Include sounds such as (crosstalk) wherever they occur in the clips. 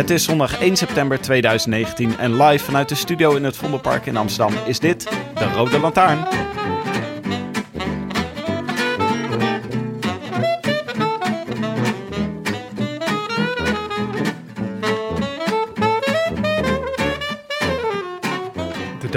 Het is zondag 1 september 2019 en live vanuit de studio in het Vondelpark in Amsterdam is dit de Rode Lantaarn.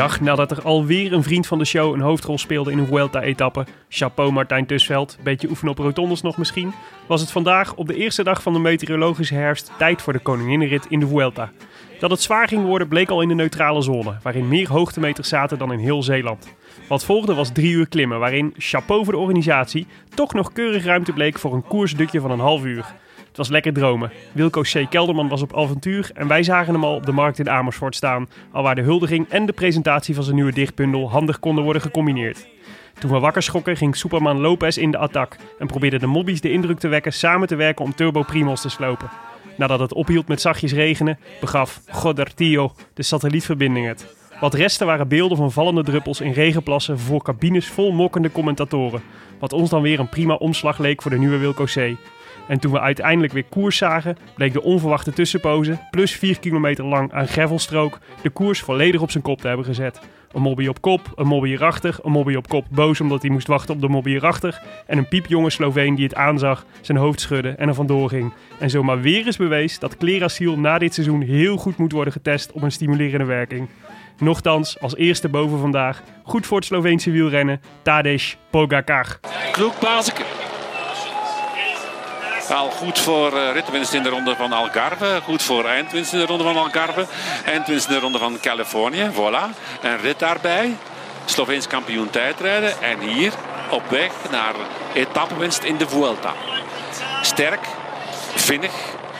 Nadat er alweer een vriend van de show een hoofdrol speelde in een Vuelta-etappe, chapeau Martijn Tusveld, beetje oefenen op rotondes nog misschien, was het vandaag op de eerste dag van de meteorologische herfst tijd voor de koninginnenrit in de Vuelta. Dat het zwaar ging worden bleek al in de neutrale zone, waarin meer hoogtemeters zaten dan in heel Zeeland. Wat volgde was drie uur klimmen, waarin, chapeau voor de organisatie, toch nog keurig ruimte bleek voor een koersdutje van een half uur. Het was lekker dromen. Wilco C. Kelderman was op avontuur en wij zagen hem al op de markt in Amersfoort staan, al waar de huldiging en de presentatie van zijn nieuwe dichtbundel handig konden worden gecombineerd. Toen we wakker schrokken ging Superman Lopez in de attack en probeerde de mobbies de indruk te wekken samen te werken om Turbo Primos te slopen. Nadat het ophield met zachtjes regenen, begaf Godartio de satellietverbinding het. Wat restte waren beelden van vallende druppels in regenplassen voor cabines vol mokkende commentatoren. Wat ons dan weer een prima omslag leek voor de nieuwe Wilco C. En toen we uiteindelijk weer koers zagen, bleek de onverwachte tussenpoze, plus 4 kilometer lang aan gravelstrook, de koers volledig op zijn kop te hebben gezet. Een mobby op kop, een mobby erachter, een mobby op kop boos omdat hij moest wachten op de mobby erachter. En een piepjonge Sloveen die het aanzag, zijn hoofd schudde en er vandoor ging. En zomaar weer eens bewees dat Klerasiel na dit seizoen heel goed moet worden getest op een stimulerende werking. Nochtans, als eerste boven vandaag, goed voor het Sloveense wielrennen, Tadej Pogacar. Kloekbazeke. Al goed voor uh, ritwinst in de ronde van Algarve. Goed voor eindwinst in de ronde van Algarve. Eindwinst in de ronde van Californië. Voilà. Een rit daarbij. Sloveens kampioen tijdrijden. En hier op weg naar etappewinst in de Vuelta. Sterk, vinnig,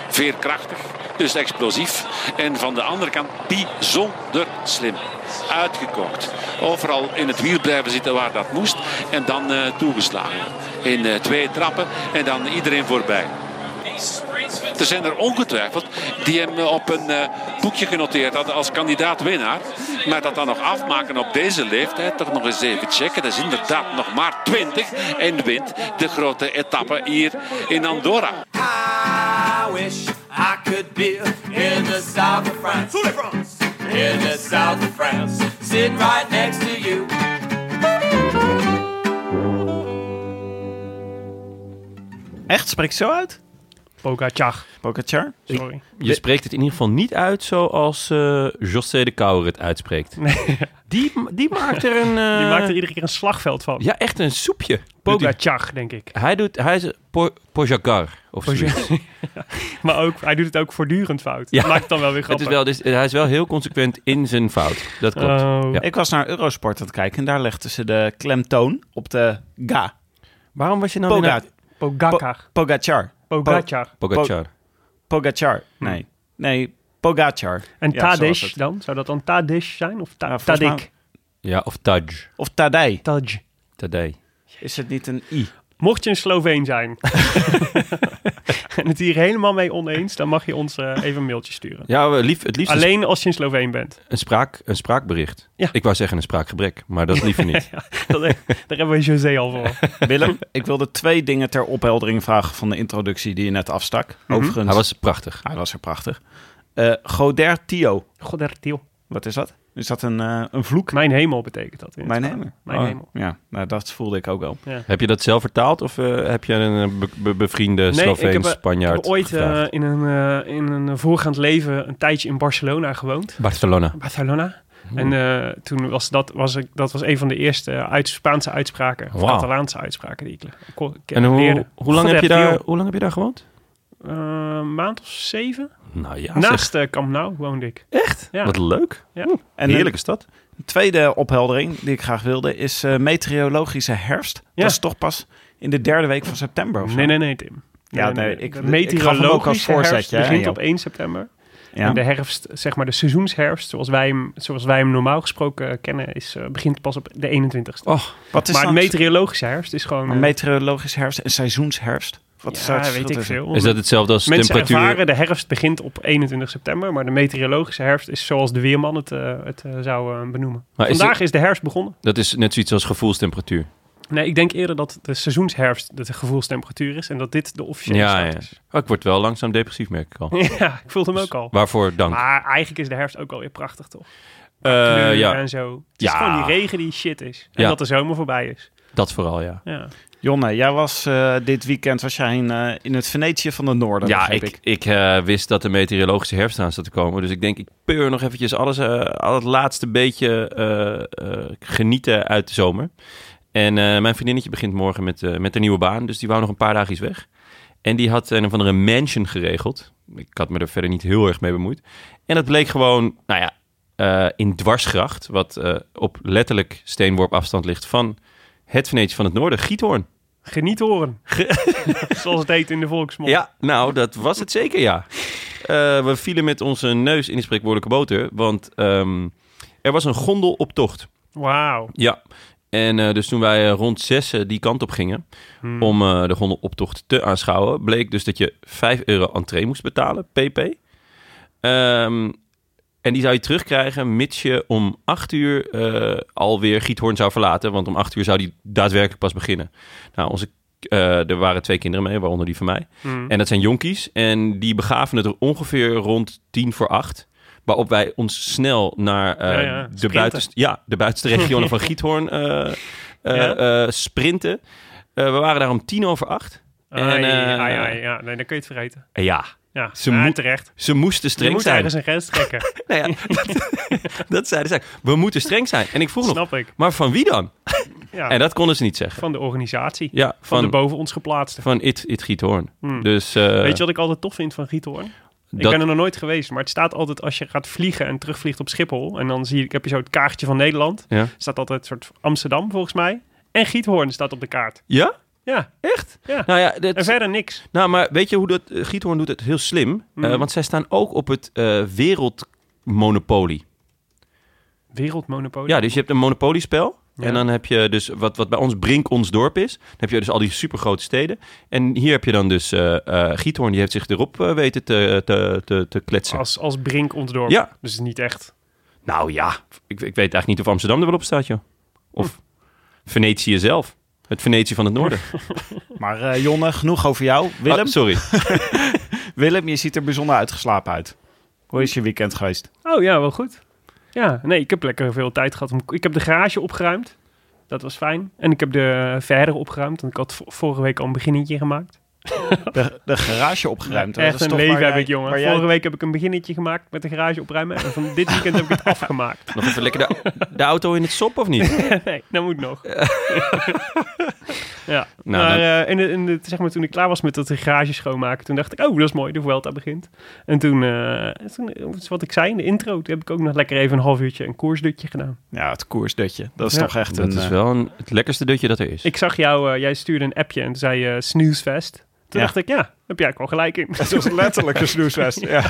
veerkrachtig. Dus explosief. En van de andere kant bijzonder slim. Uitgekocht. Overal in het wiel blijven zitten waar dat moest. En dan uh, toegeslagen. In uh, twee trappen en dan iedereen voorbij. Er zijn er ongetwijfeld die hem op een uh, boekje genoteerd hadden als kandidaat-winnaar. Maar dat dan nog afmaken op deze leeftijd, toch nog eens even checken. Dat is inderdaad nog maar 20 en wint de grote etappe hier in Andorra. I wish I could be in the south of France. In the south of France, sitting right next to you. Echt? Spreekt zo uit? Pogacar. Pogacar? Sorry. Je spreekt het in ieder geval niet uit zoals eh José de Kouwer het uitspreekt. (laughs) Die, die maakt er een... (laughs) eh, Die maakt er iedere keer een slagveld van. Ja, echt een soepje. Pogacar, denk ik. Hij doet... Hij is po, Pogacar of zoiets. (laughs) Maar ook, hij doet het ook voortdurend fout. Ja. Dat maakt het dan wel weer Het grappig. is wel, dus, hij is wel heel consequent in zijn fout. Dat klopt. Oh. Ja. Ik was naar Eurosport aan het kijken en daar legden ze de klemtoon op de ga. Waarom was je nou Poga, naar- Pogacar. Pogacar. Pogacar. Pogacar. Pogacar. Nee. Nee, Pogacar. En Ja, het. dan? Zou dat dan Tadej zijn? Of ta Ja, mij- Ja, of Taj. Of Tadej. Tadej. Tadej. Is het niet een I? Mocht je een Sloveen zijn (laughs) en het hier helemaal mee oneens, dan mag je ons eh, even een mailtje sturen. Ja, lief, het liefst een, Alleen als je een Sloveen bent. een, spraak, een spraakbericht. Ja. Ik wou zeggen een spraakgebrek, maar dat liever niet. (laughs) Ja, dat, daar hebben we José al voor. (laughs) Willem, ik wilde twee dingen ter opheldering vragen van de introductie die je net afstak. Overigens, Hij was prachtig. hij was er prachtig. Eh Goder Tio, Godertiel. wat is dat? Is dat een, eh, een vloek? Mijn hemel betekent dat. in het Mijn Spaans. hemel? Mijn Oh. hemel. Ja, nou, dat voelde ik ook wel. Heb je dat zelf vertaald of eh, heb je een eh, be- be- bevriende Nee, heb, eh, Spanjaard Ik heb ooit in, een, in een voorgaand leven een tijdje in Barcelona gewoond. Barcelona. Barcelona. En toen was dat, was ik, dat was een van de eerste uit, Spaanse uitspraken, of Wauw. Catalaanse uitspraken die ik, ik En hoe, leerde. hoe, lang heb je daar, hoe lang heb je daar gewoond? Eh, een maand of zeven? Nou ja. Naast uh, Camp Nou woonde ik. Echt? Ja. Wat leuk. Ja. Oeh, En heerlijke stad. Een tweede opheldering die ik graag wilde is eh, meteorologische herfst. Ja. Dat is toch pas in de derde week van september of zo? Nee, nee, nee, Tim. Ja, nee, ik- ik gaf hem ook als voorzetje, hè, begint op 1 september. Ja. En de herfst, zeg maar de seizoensherfst, zoals wij hem, zoals wij hem normaal gesproken kennen, is, eh, begint pas op de 21ste. Oh, Wat is maar de dan meteorologische herfst is gewoon... een eh, meteorologische herfst en seizoensherfst? Wat is ja, het weet ik veel. is dat hetzelfde als Mensen temperatuur? ervaren de herfst begint op 21 september, maar de meteorologische herfst is zoals de weerman het, eh, het zou benoemen. Maar is Vandaag is de herfst begonnen. Dat is net zoiets als gevoelstemperatuur. Nee, ik denk eerder dat de seizoensherfst de gevoelstemperatuur is en dat dit de officiële Ja, start ja. is. Oh, ik word wel langzaam depressief, merk ik al. (laughs) ja, ik voelde hem ook al. Waarvoor dank. Maar eigenlijk is de herfst ook alweer prachtig, toch? Eh, Kleuren ja, En zo. Het is Ja. gewoon die regen die shit is. En Ja. dat de zomer voorbij is. dat vooral, ja. Ja. Jonne, jij was eh, dit weekend was jij in, eh, in het Venetië van de Noorden, Ja, ik, ik eh, wist dat de meteorologische herfst aan zat te komen. Dus ik denk, ik peur nog eventjes alles, eh, al het laatste beetje eh, eh, genieten uit de zomer. En eh, mijn vriendinnetje begint morgen met, eh, met een nieuwe baan. Dus die wou nog een paar dagjes weg. En die had een of andere mansion geregeld. Ik had me er verder niet heel erg mee bemoeid. En dat bleek gewoon, nou ja, eh, in Dwarsgracht. Wat op letterlijk steenworp afstand ligt van het Venetië van het Noorden, Giethoorn. Geniet horen. (laughs) Zoals het heet in de volksmond. Ja, nou, dat was het zeker, ja. We vielen met onze neus in de spreekwoordelijke boter, want ehm, er was een gondeloptocht. Wauw. Ja. En eh, dus toen wij eh, rond zessen die kant op gingen Hmm. om eh, de gondeloptocht te aanschouwen, bleek dus dat je 5 euro entree moest betalen, pp. Ehm, en die zou je terugkrijgen mits je om 8 uur alweer Giethoorn zou verlaten, want om 8 uur zou die daadwerkelijk pas beginnen. Nou, onze, er waren twee kinderen mee, waaronder die van mij. Hmm. En dat zijn jonkies. En die begaven het er ongeveer rond tien voor acht. Waarop wij ons snel naar eh, Ja, ja, de, sprinten. buitenst, ja, de buitenste (laughs) regionen van Giethoorn eh, eh, Ja? sprinten. We waren daar om tien over acht. Ai, En, ai, ai, ja, nee, dan kun je het vergeten. En ja, Ja, Ze terecht. ze moesten Je streng moet zijn. ergens een grens trekken. (laughs) Nou ja, (laughs) dat, dat zeiden zij. We moeten streng zijn. En ik vroeg nog, Snap ik. maar van wie dan? Ja, En dat konden ze niet zeggen. van de organisatie. Ja, Van, van, de boven ons geplaatste. van It, It Giethoorn. Hmm. Dus Weet je wat ik altijd tof vind van Giethoorn? Ik ben er nog nooit geweest, maar het staat altijd als je gaat vliegen en terugvliegt op Schiphol. En dan zie je, heb je zo het kaartje van Nederland. Ja. staat altijd een soort Amsterdam volgens mij. En Giethoorn staat op de kaart. Ja? Ja, Echt? Ja. Nou ja, dat, en verder niks. Nou, maar weet je hoe dat... eh, Giethoorn doet het heel slim. Eh, want zij staan ook op het eh, wereldmonopolie. Wereldmonopolie. Ja, dus je hebt een monopoliespel. Ja. En dan heb je dus wat, wat bij ons Brink ons dorp is. Dan heb je dus al die supergrote steden. En hier heb je dan dus eh eh, Giethoorn. Die heeft zich erop eh, weten te, te, te, te kletsen. Als, als Brink ons dorp. Ja. Dus niet echt. Nou ja, ik, ik weet eigenlijk niet of Amsterdam er wel op staat, joh. Of Venetië zelf. Het Venetië van het noorden. (laughs) Maar eh, Jonne, genoeg over jou. Willem, Oh, sorry. (laughs) Willem, je ziet er bijzonder uitgeslapen uit. Hoe is je weekend geweest? Oh ja, wel goed. Ja, nee, ik heb lekker veel tijd gehad. Om, ik heb de garage opgeruimd. Dat was fijn. En ik heb de verder opgeruimd. Want ik had vo- vorige week al een beginnetje gemaakt. De, de garage opgeruimd. Dat Echt is een leven heb jij- ik, jongen. jij- Vorige week heb ik een beginnetje gemaakt met de garage opruimen. En van dit weekend heb ik het (laughs) afgemaakt. Nog even lekker de, de auto in het sop, of niet? (laughs) nee, dat moet nog. ja, (laughs) Nou, maar dan- eh, in de, in de, zeg maar, toen ik klaar was met dat garage schoonmaken, toen dacht ik, oh, dat is mooi, de Vuelta begint. En toen, eh, toen dat is wat ik zei in de intro, toen heb ik ook nog lekker even een half uurtje een koersdutje gedaan. Ja, het koersdutje. Dat is Ja. toch echt Dat een... is eh, wel een, het lekkerste dutje dat er is. Ik zag jou, eh, jij stuurde een appje en toen zei je snoozefest. Toen Ja. dacht ik, ja, heb jij ook wel gelijk in. Het was letterlijk een snoesfest. Ja.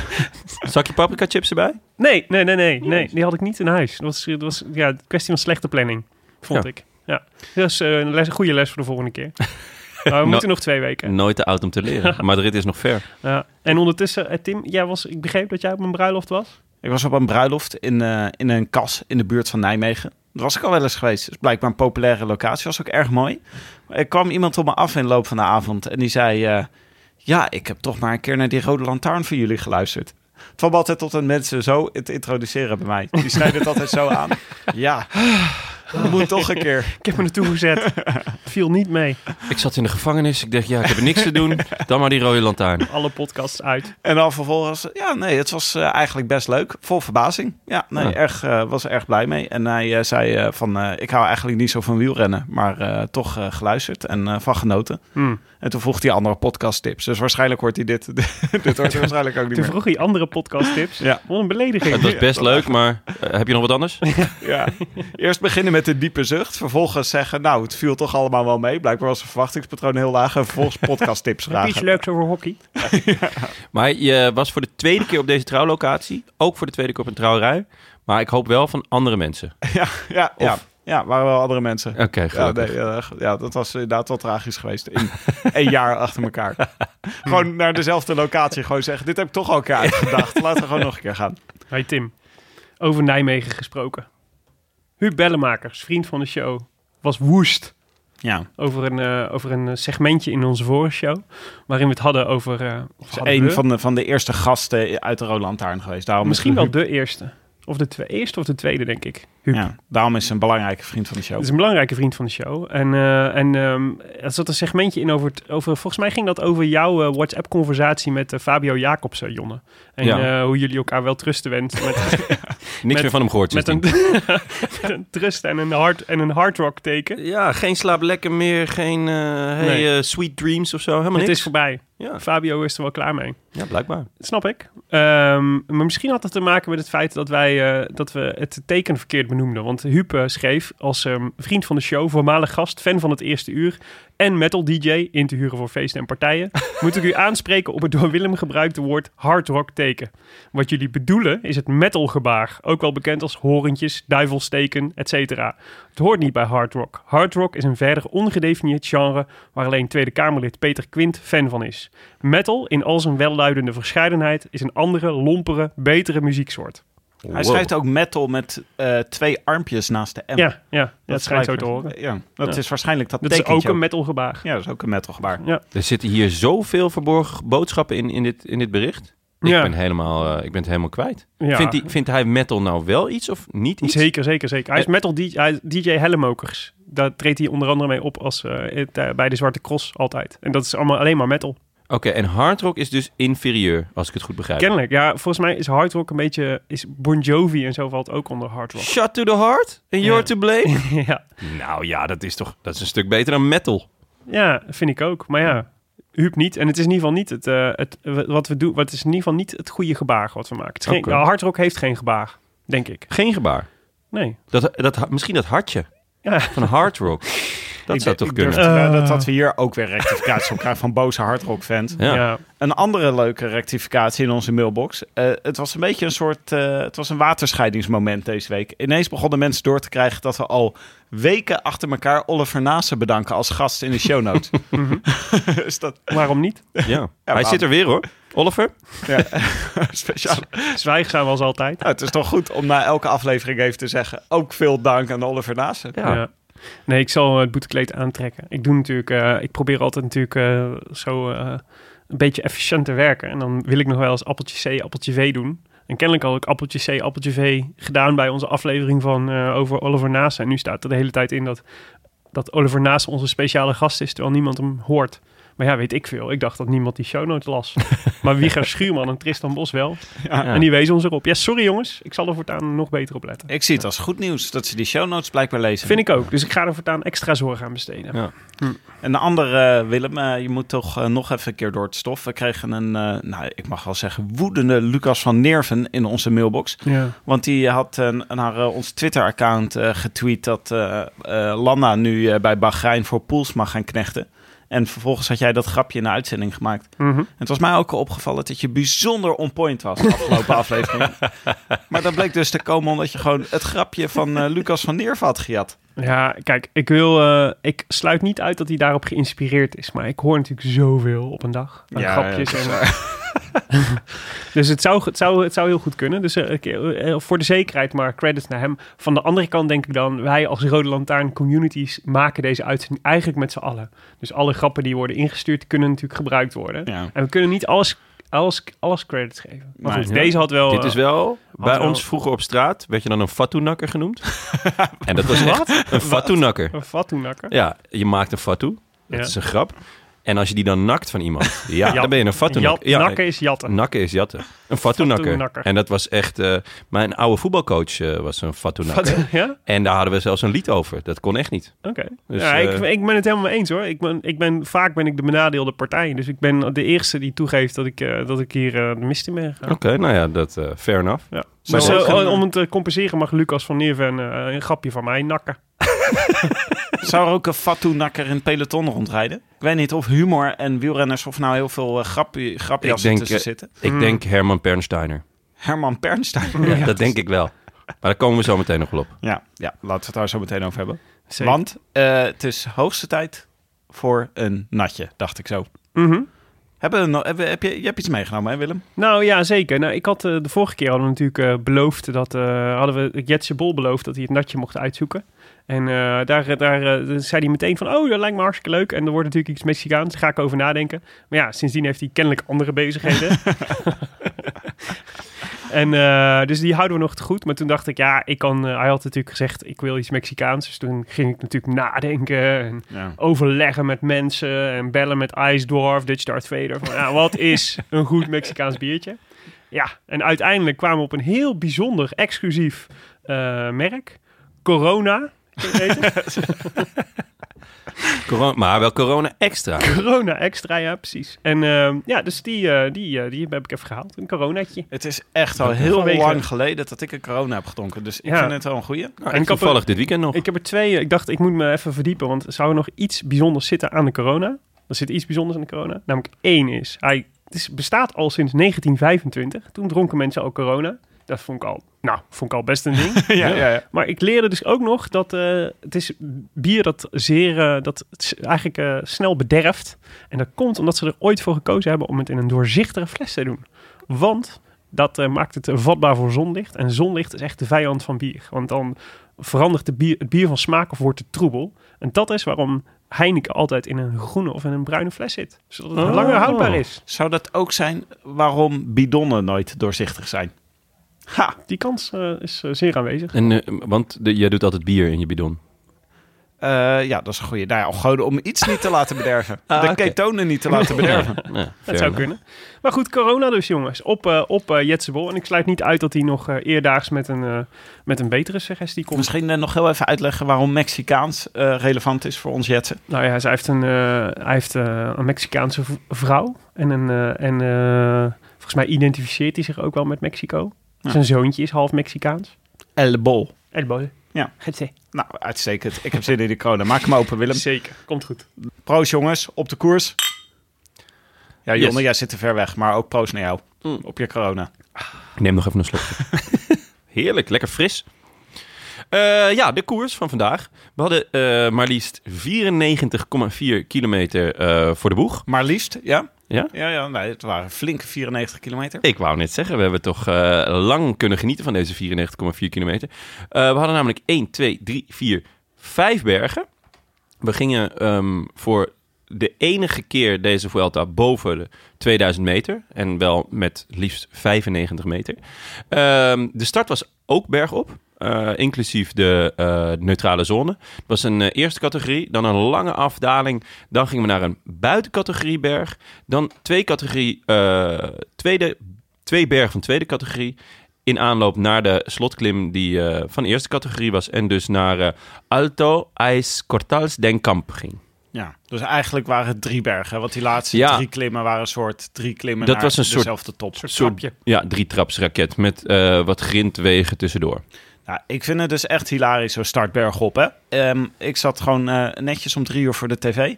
Zakje paprika chips erbij? Nee, nee, nee, nee, nee, die had ik niet in huis. Dat was, dat was ja, een kwestie van slechte planning, vond Ja. ik. Ja, dat is eh, een, les, een goede les voor de volgende keer. Maar (laughs) we moeten nog twee weken. Nooit te oud om te leren. (laughs) Madrid is nog ver. Ja. En ondertussen, eh, Tim, jij was, ik begreep dat jij op een bruiloft was. Ik was op een bruiloft in, eh, in een kas in de buurt van Nijmegen. Daar was ik al wel eens geweest. Het is blijkbaar een populaire locatie. Was ook erg mooi. Maar er kwam iemand op me af in de loop van de avond. En die zei... eh, ja, ik heb toch maar een keer naar die Rode Lantaarn van jullie geluisterd. Het valt altijd tot een mensen zo te introduceren bij mij. Die snijden het altijd zo aan. (laughs) Ja, dat moet toch een keer. Ik heb me naartoe gezet. (laughs) Viel niet mee. Ik zat in de gevangenis. Ik dacht, ja, ik heb er niks te doen. Dan maar die rode lantaarn. Alle podcasts uit. En dan vervolgens, ja, nee, het was eh, eigenlijk best leuk. Vol verbazing. Ja, nee, Ja. erg, eh, was er erg blij mee. En hij eh, zei eh, van, eh, ik hou eigenlijk niet zo van wielrennen, maar eh, toch eh, geluisterd en eh, van genoten. Hmm. En toen vroeg hij andere podcast tips. Dus waarschijnlijk hoort hij dit, (laughs) dit hoort hij waarschijnlijk ook niet Toen meer. vroeg hij andere podcast tips. Ja. Wat een belediging. Het was best leuk, maar eh, heb je nog wat anders? (laughs) Ja. Eerst beginnen met een diepe zucht. Vervolgens zeggen, nou, het viel toch allemaal wel mee. Blijkbaar was het verwachtingspatroon heel laag. En vervolgens (laughs) podcast tips Heb je iets leuks over hockey? Maar je was voor de tweede keer op deze trouwlocatie. Ook voor de tweede keer op een trouwerij. Maar ik hoop wel van andere mensen. Ja, ja, ja. Of- Ja, waren wel andere mensen. Oké, Ja, gelukkig. nee, ja, ja, dat was inderdaad wel tragisch geweest. In (laughs) een jaar achter elkaar. (laughs) gewoon naar dezelfde locatie gewoon zeggen... dit heb ik toch al een keer uitgedacht. Laten we gewoon nog een keer gaan. Hey Tim, over Nijmegen gesproken. Huub Bellemakers, vriend van de show, was woest Ja, over een, eh, over een segmentje in onze vorige show. Waarin we het hadden over... eh, hadden een we? van de, van de eerste gasten uit de Rode Lantaarn geweest. Daarom Misschien is wel Huub- de eerste. Of de twe- eerste of de tweede, denk ik. Huub. Ja, daarom is ze een belangrijke vriend van de show. Het is een belangrijke vriend van de show. En, eh, en ehm, er zat een segmentje in over, het, over... Volgens mij ging dat over jouw eh, WhatsApp-conversatie met eh, Fabio Jacobsen, Jonne. En Ja. eh, hoe jullie elkaar wel trusten wensen (laughs) met, Niks Met- meer van hem gehoord. met, een, (laughs) met een trust en een hard, en een hard rock teken. Ja, geen slaap lekker meer. Geen eh, hey, Nee. sweet dreams of zo. Helemaal Het niks. is voorbij. Ja. Fabio is er wel klaar mee. ja, blijkbaar. Dat snap ik. Ehm, maar misschien had het te maken met het feit dat wij eh, dat we het teken verkeerd benoemden. Want Huub eh, schreef als ehm, vriend van de show, voormalig gast, fan van het eerste uur en metal DJ in te huren voor feesten en partijen, (laughs) moet ik u aanspreken op het door Willem gebruikte woord hard rock teken. Wat jullie bedoelen is het metal gebaar, ook wel bekend als horentjes, duivelsteken, etc. Het hoort niet bij hard rock. Hard rock is een verder ongedefinieerd genre waar alleen Tweede Kamerlid Peter Quint fan van is. Metal, in al zijn welluidende verscheidenheid, is een andere, lompere, betere muzieksoort. Hij schrijft ook metal met eh, twee armpjes naast de M. Ja, ja dat, is schijnt zo te horen. Ja, dat Ja. is waarschijnlijk dat, Dat is ook een metalgebaar. Ja, dat is ook een metal gebaar. Ja. Er zitten hier zoveel verborgen boodschappen in, in, dit, in dit bericht. Ik, Ja. ben helemaal, eh, ik ben het helemaal kwijt. Ja. Vindt, hij, vindt hij metal nou wel iets of niet iets? Zeker, zeker, zeker. Hij is Eh. metal DJ, hij is DJ Hellemokers. Daar treedt hij onder andere mee op als, bij de Zwarte Cross altijd. En dat is allemaal alleen maar metal. Oké, en hard rock is dus inferieur, als ik het goed begrijp. Kennelijk. Ja, volgens mij is hard rock een beetje... Is Bon Jovi en zo valt ook onder hard rock. Shut to the heart and you're Ja. to blame? (laughs) ja. nou ja, dat is toch dat is een stuk beter dan metal. ja, vind ik ook. Maar ja, Huub niet. En het is in ieder geval niet het, eh, het wat we doen. Wat is in ieder geval niet het goede gebaar wat we maken. Het is geen, Oké. ja, hard rock heeft geen gebaar, denk ik. Geen gebaar. Nee. Dat, dat, misschien dat hartje Ja. van hard rock. (laughs) Dat Ik zou toch kunnen? wedden Eh. dat we hier ook weer rectificaties op krijgen van boze hardrock fans. Ja. ja. Een andere leuke rectificatie in onze mailbox. Eh, het was een beetje een soort, eh, het was een waterscheidingsmoment deze week. Ineens begonnen mensen door te krijgen dat we al weken achter elkaar Oliver Nase bedanken als gast in de show notes. (laughs) (laughs) Is dat Waarom niet? Ja. Hij zit er weer hoor. Oliver? ja, (laughs) speciaal? Zwijgzaam als altijd. Nou, het is toch goed om na elke aflevering even te zeggen, ook veel dank aan Oliver Nase. Ja. Nee, ik zal eh, het boetekleed aantrekken. Ik doe natuurlijk, eh, ik probeer altijd natuurlijk eh, zo een beetje efficiënt te werken. En dan wil ik nog wel eens appeltje C, appeltje V doen. En kennelijk had ik appeltje C, appeltje V gedaan bij onze aflevering van over Oliver Naast. En nu staat er de hele tijd in dat, dat Oliver Naast onze speciale gast is, terwijl niemand hem hoort. Maar ja, weet ik veel. Ik dacht dat niemand die show notes las. (laughs) maar Wieger Schuurman en Tristan Bos wel. Ja. En die wezen ons erop. Ja, sorry jongens. Ik zal er voortaan nog beter op letten. Ik zie het als goed nieuws dat ze die show notes blijkbaar lezen. Vind ik ook. Dus ik ga er voortaan extra zorg aan besteden. Ja. En de andere, eh, Willem, eh, je moet toch eh, nog even een keer door het stof. We kregen een, eh, nou, ik mag wel zeggen, woedende Lucas van Nerven in onze mailbox. Ja. Want die had naar ons Twitter-account getweet dat Landa nu bij Bahrein voor pools mag gaan knechten. En vervolgens had jij dat grapje in de uitzending gemaakt. En het was mij ook al opgevallen dat je bijzonder on point was de afgelopen (laughs) aflevering. Maar dat bleek dus te komen omdat je gewoon het grapje van eh, Lucas van Nerven had gejat. Ja, kijk, ik wil, eh, ik sluit niet uit dat hij daarop geïnspireerd is, maar ik hoor natuurlijk zoveel op een dag aan grapjes. is en, (laughs) dus het zou, het, zou, het zou heel goed kunnen. Dus eh, eh, voor de zekerheid maar credits naar hem. Van de andere kant denk ik dan, wij als Rode Lantaarn communities maken deze uitzending eigenlijk met z'n allen. Dus alle grappen die worden ingestuurd kunnen natuurlijk gebruikt worden. Ja. En we kunnen niet alles alles, alles credits geven. Maar Nee, goed, ja. deze had wel... Dit is eh, wel, bij wel- ons vroeger op straat werd je dan een fatoenakker genoemd. (laughs) en dat was echt een fatoenakker. een fatoenakker. Ja, je maakt een fatu. Dat Ja. is een grap. En als je die dan nakt van iemand, (laughs) ja, dan ben je een fatoenakker. Jat- Ja, nakken is jatten. nakken is jatten. Een fatoenakker. Fatoenakker. En dat was echt... eh, mijn oude voetbalcoach eh, was een fatoenakker. (laughs) ja? En daar hadden we zelfs een lied over. Dat kon echt niet. Oké. Dus, ja, ik, eh, ik ben het helemaal eens hoor. Ik ben, ik ben, vaak ben ik de benadeelde partij. Dus ik ben de eerste die toegeeft dat ik, dat ik hier de mist in ben gegaan. Oké, nou ja, dat fair enough. Ja. Maar zo, gaan- om het te compenseren mag Lucas van Neerven eh, een grapje van mij nakken. (laughs) Zou er ook een fatu-nakker in het peloton rondrijden? Ik weet niet of humor en wielrenners of nou heel veel uh, grapje, grapjassen denk, tussen eh, zitten. Ik denk Herman Pernsteiner. Herman Pernstein. (laughs) Ja, dat denk ik wel. Maar daar komen we zo meteen nog wel op. Ja, ja, laten we het daar zo meteen over hebben. Zeker. Want eh, het is hoogste tijd voor een natje, dacht ik zo. Mhm. Hebben hebben, heb je, je hebt iets meegenomen, hè Willem? Nou ja, zeker. Nou, ik had, eh, de vorige keer hadden we natuurlijk eh, beloofd dat eh, hadden we Jetse Bol beloofd dat hij het natje mocht uitzoeken. En eh, daar, daar eh, zei hij meteen van, oh, dat lijkt me hartstikke leuk. En er wordt natuurlijk iets Mexicaans, daar ga ik over nadenken. Maar ja, sindsdien heeft hij kennelijk andere bezigheden. (laughs) en eh, dus die houden we nog te goed. Maar toen dacht ik, ja, ik kan, hij had natuurlijk gezegd, ik wil iets Mexicaans. Dus toen ging ik natuurlijk nadenken en Ja. overleggen met mensen en bellen met Ice Dwarf, Dutch Darth Vader. Van, ja, wat is een goed Mexicaans biertje? Ja, en uiteindelijk kwamen we op een heel bijzonder exclusief merk. Corona. (laughs) Corona, maar wel corona extra. Corona extra, ja, precies. En ehm, ja, dus die, eh, die, eh, die heb ik even gehaald. Een coronaatje. Het is echt al heel Vanwege- lang geleden dat ik een corona heb gedronken. Dus ik Ja. vind het wel een goeie. Nou, En ik toevallig dit weekend nog. Ik heb er twee. Ik dacht, ik moet me even verdiepen. Want zou er nog iets bijzonders zitten aan de corona? Er zit iets bijzonders aan de corona. Namelijk één is. Hij het is, bestaat al sinds 1925. Toen dronken mensen al corona. Dat vond ik al, nou, vond ik al best een ding. (laughs) Ja, ja, ja. Maar ik leerde dus ook nog dat eh, het is bier dat zeer, eh, dat eigenlijk eh, snel bederft. En dat komt omdat ze er ooit voor gekozen hebben om het in een doorzichtige fles te doen. Want dat eh, maakt het vatbaar voor zonlicht. En zonlicht is echt de vijand van bier. Want dan verandert de bier, het bier van smaak of wordt het troebel. En dat is waarom Heineken altijd in een groene of in een bruine fles zit. Zodat het Oh. langer houdbaar is. Zou dat ook zijn waarom bidonnen nooit doorzichtig zijn? Ha! Die kans eh, is eh, zeer aanwezig. En, eh, want de, jij doet altijd bier in je bidon. Eh, ja, dat is een goeie. Nou ja, gewoon om iets niet te laten bederven. Ah, de ketonen niet te laten bederven. Ja, Dat zou kunnen. Maar goed, corona dus jongens. Op, eh op eh, Jetsebol. En ik sluit niet uit dat hij nog eh, eerdaags met een, met een betere suggestie komt. Misschien nog heel even uitleggen waarom Mexicaans eh, relevant is voor ons jetsen. Nou ja, zij heeft een, eh, hij heeft een Mexicaanse vrouw. En, een, en eh, volgens mij identificeert hij zich ook wel met Mexico. Ja. Zijn zoontje is half Mexicaans. El Bol. El boy. Ja. Het zee. Nou, uitstekend. Ik heb zin in die corona. Maak hem open, Willem. Zeker, komt goed. Proost jongens, op de koers. Ja, Jonne, Yes. jij zit te ver weg, maar ook proost naar jou. Op je corona. Ik neem nog even een slokje. (laughs) Heerlijk, lekker fris. Eh, ja, de koers van vandaag. We hadden eh, maar liefst 94,4 kilometer eh, voor de boeg. Maar liefst, ja? Ja? Ja, ja nee, het waren flinke 94 kilometer. Ik wou net zeggen, we hebben toch eh, lang kunnen genieten van deze 94,4 kilometer. Eh, we hadden namelijk 1, 2, 3, 4, 5 bergen. We gingen ehm, voor de enige keer deze Vuelta boven de 2000 meter. En wel met liefst 95 meter. Ehm, de start was ook bergop. Eh, inclusief de eh, neutrale zone. Was een eh, eerste categorie, dan een lange afdaling. Dan gingen we naar een buitencategorie berg. Dan twee categorie, tweede, twee bergen van tweede categorie. In aanloop naar de slotklim die van eerste categorie was. En dus naar Alto Ais Cortals den Camp ging. Ja, dus eigenlijk waren het drie bergen. Want die laatste Ja. drie klimmen waren een soort drie klimmen Dat naar was een soort- dezelfde top. Soort Soort- trapje. Ja, drie trapsraket met wat grindwegen tussendoor. Nou, ik vind het dus echt hilarisch, zo start bergop. Hè? Ehm, ik zat gewoon eh, netjes om drie uur voor de tv.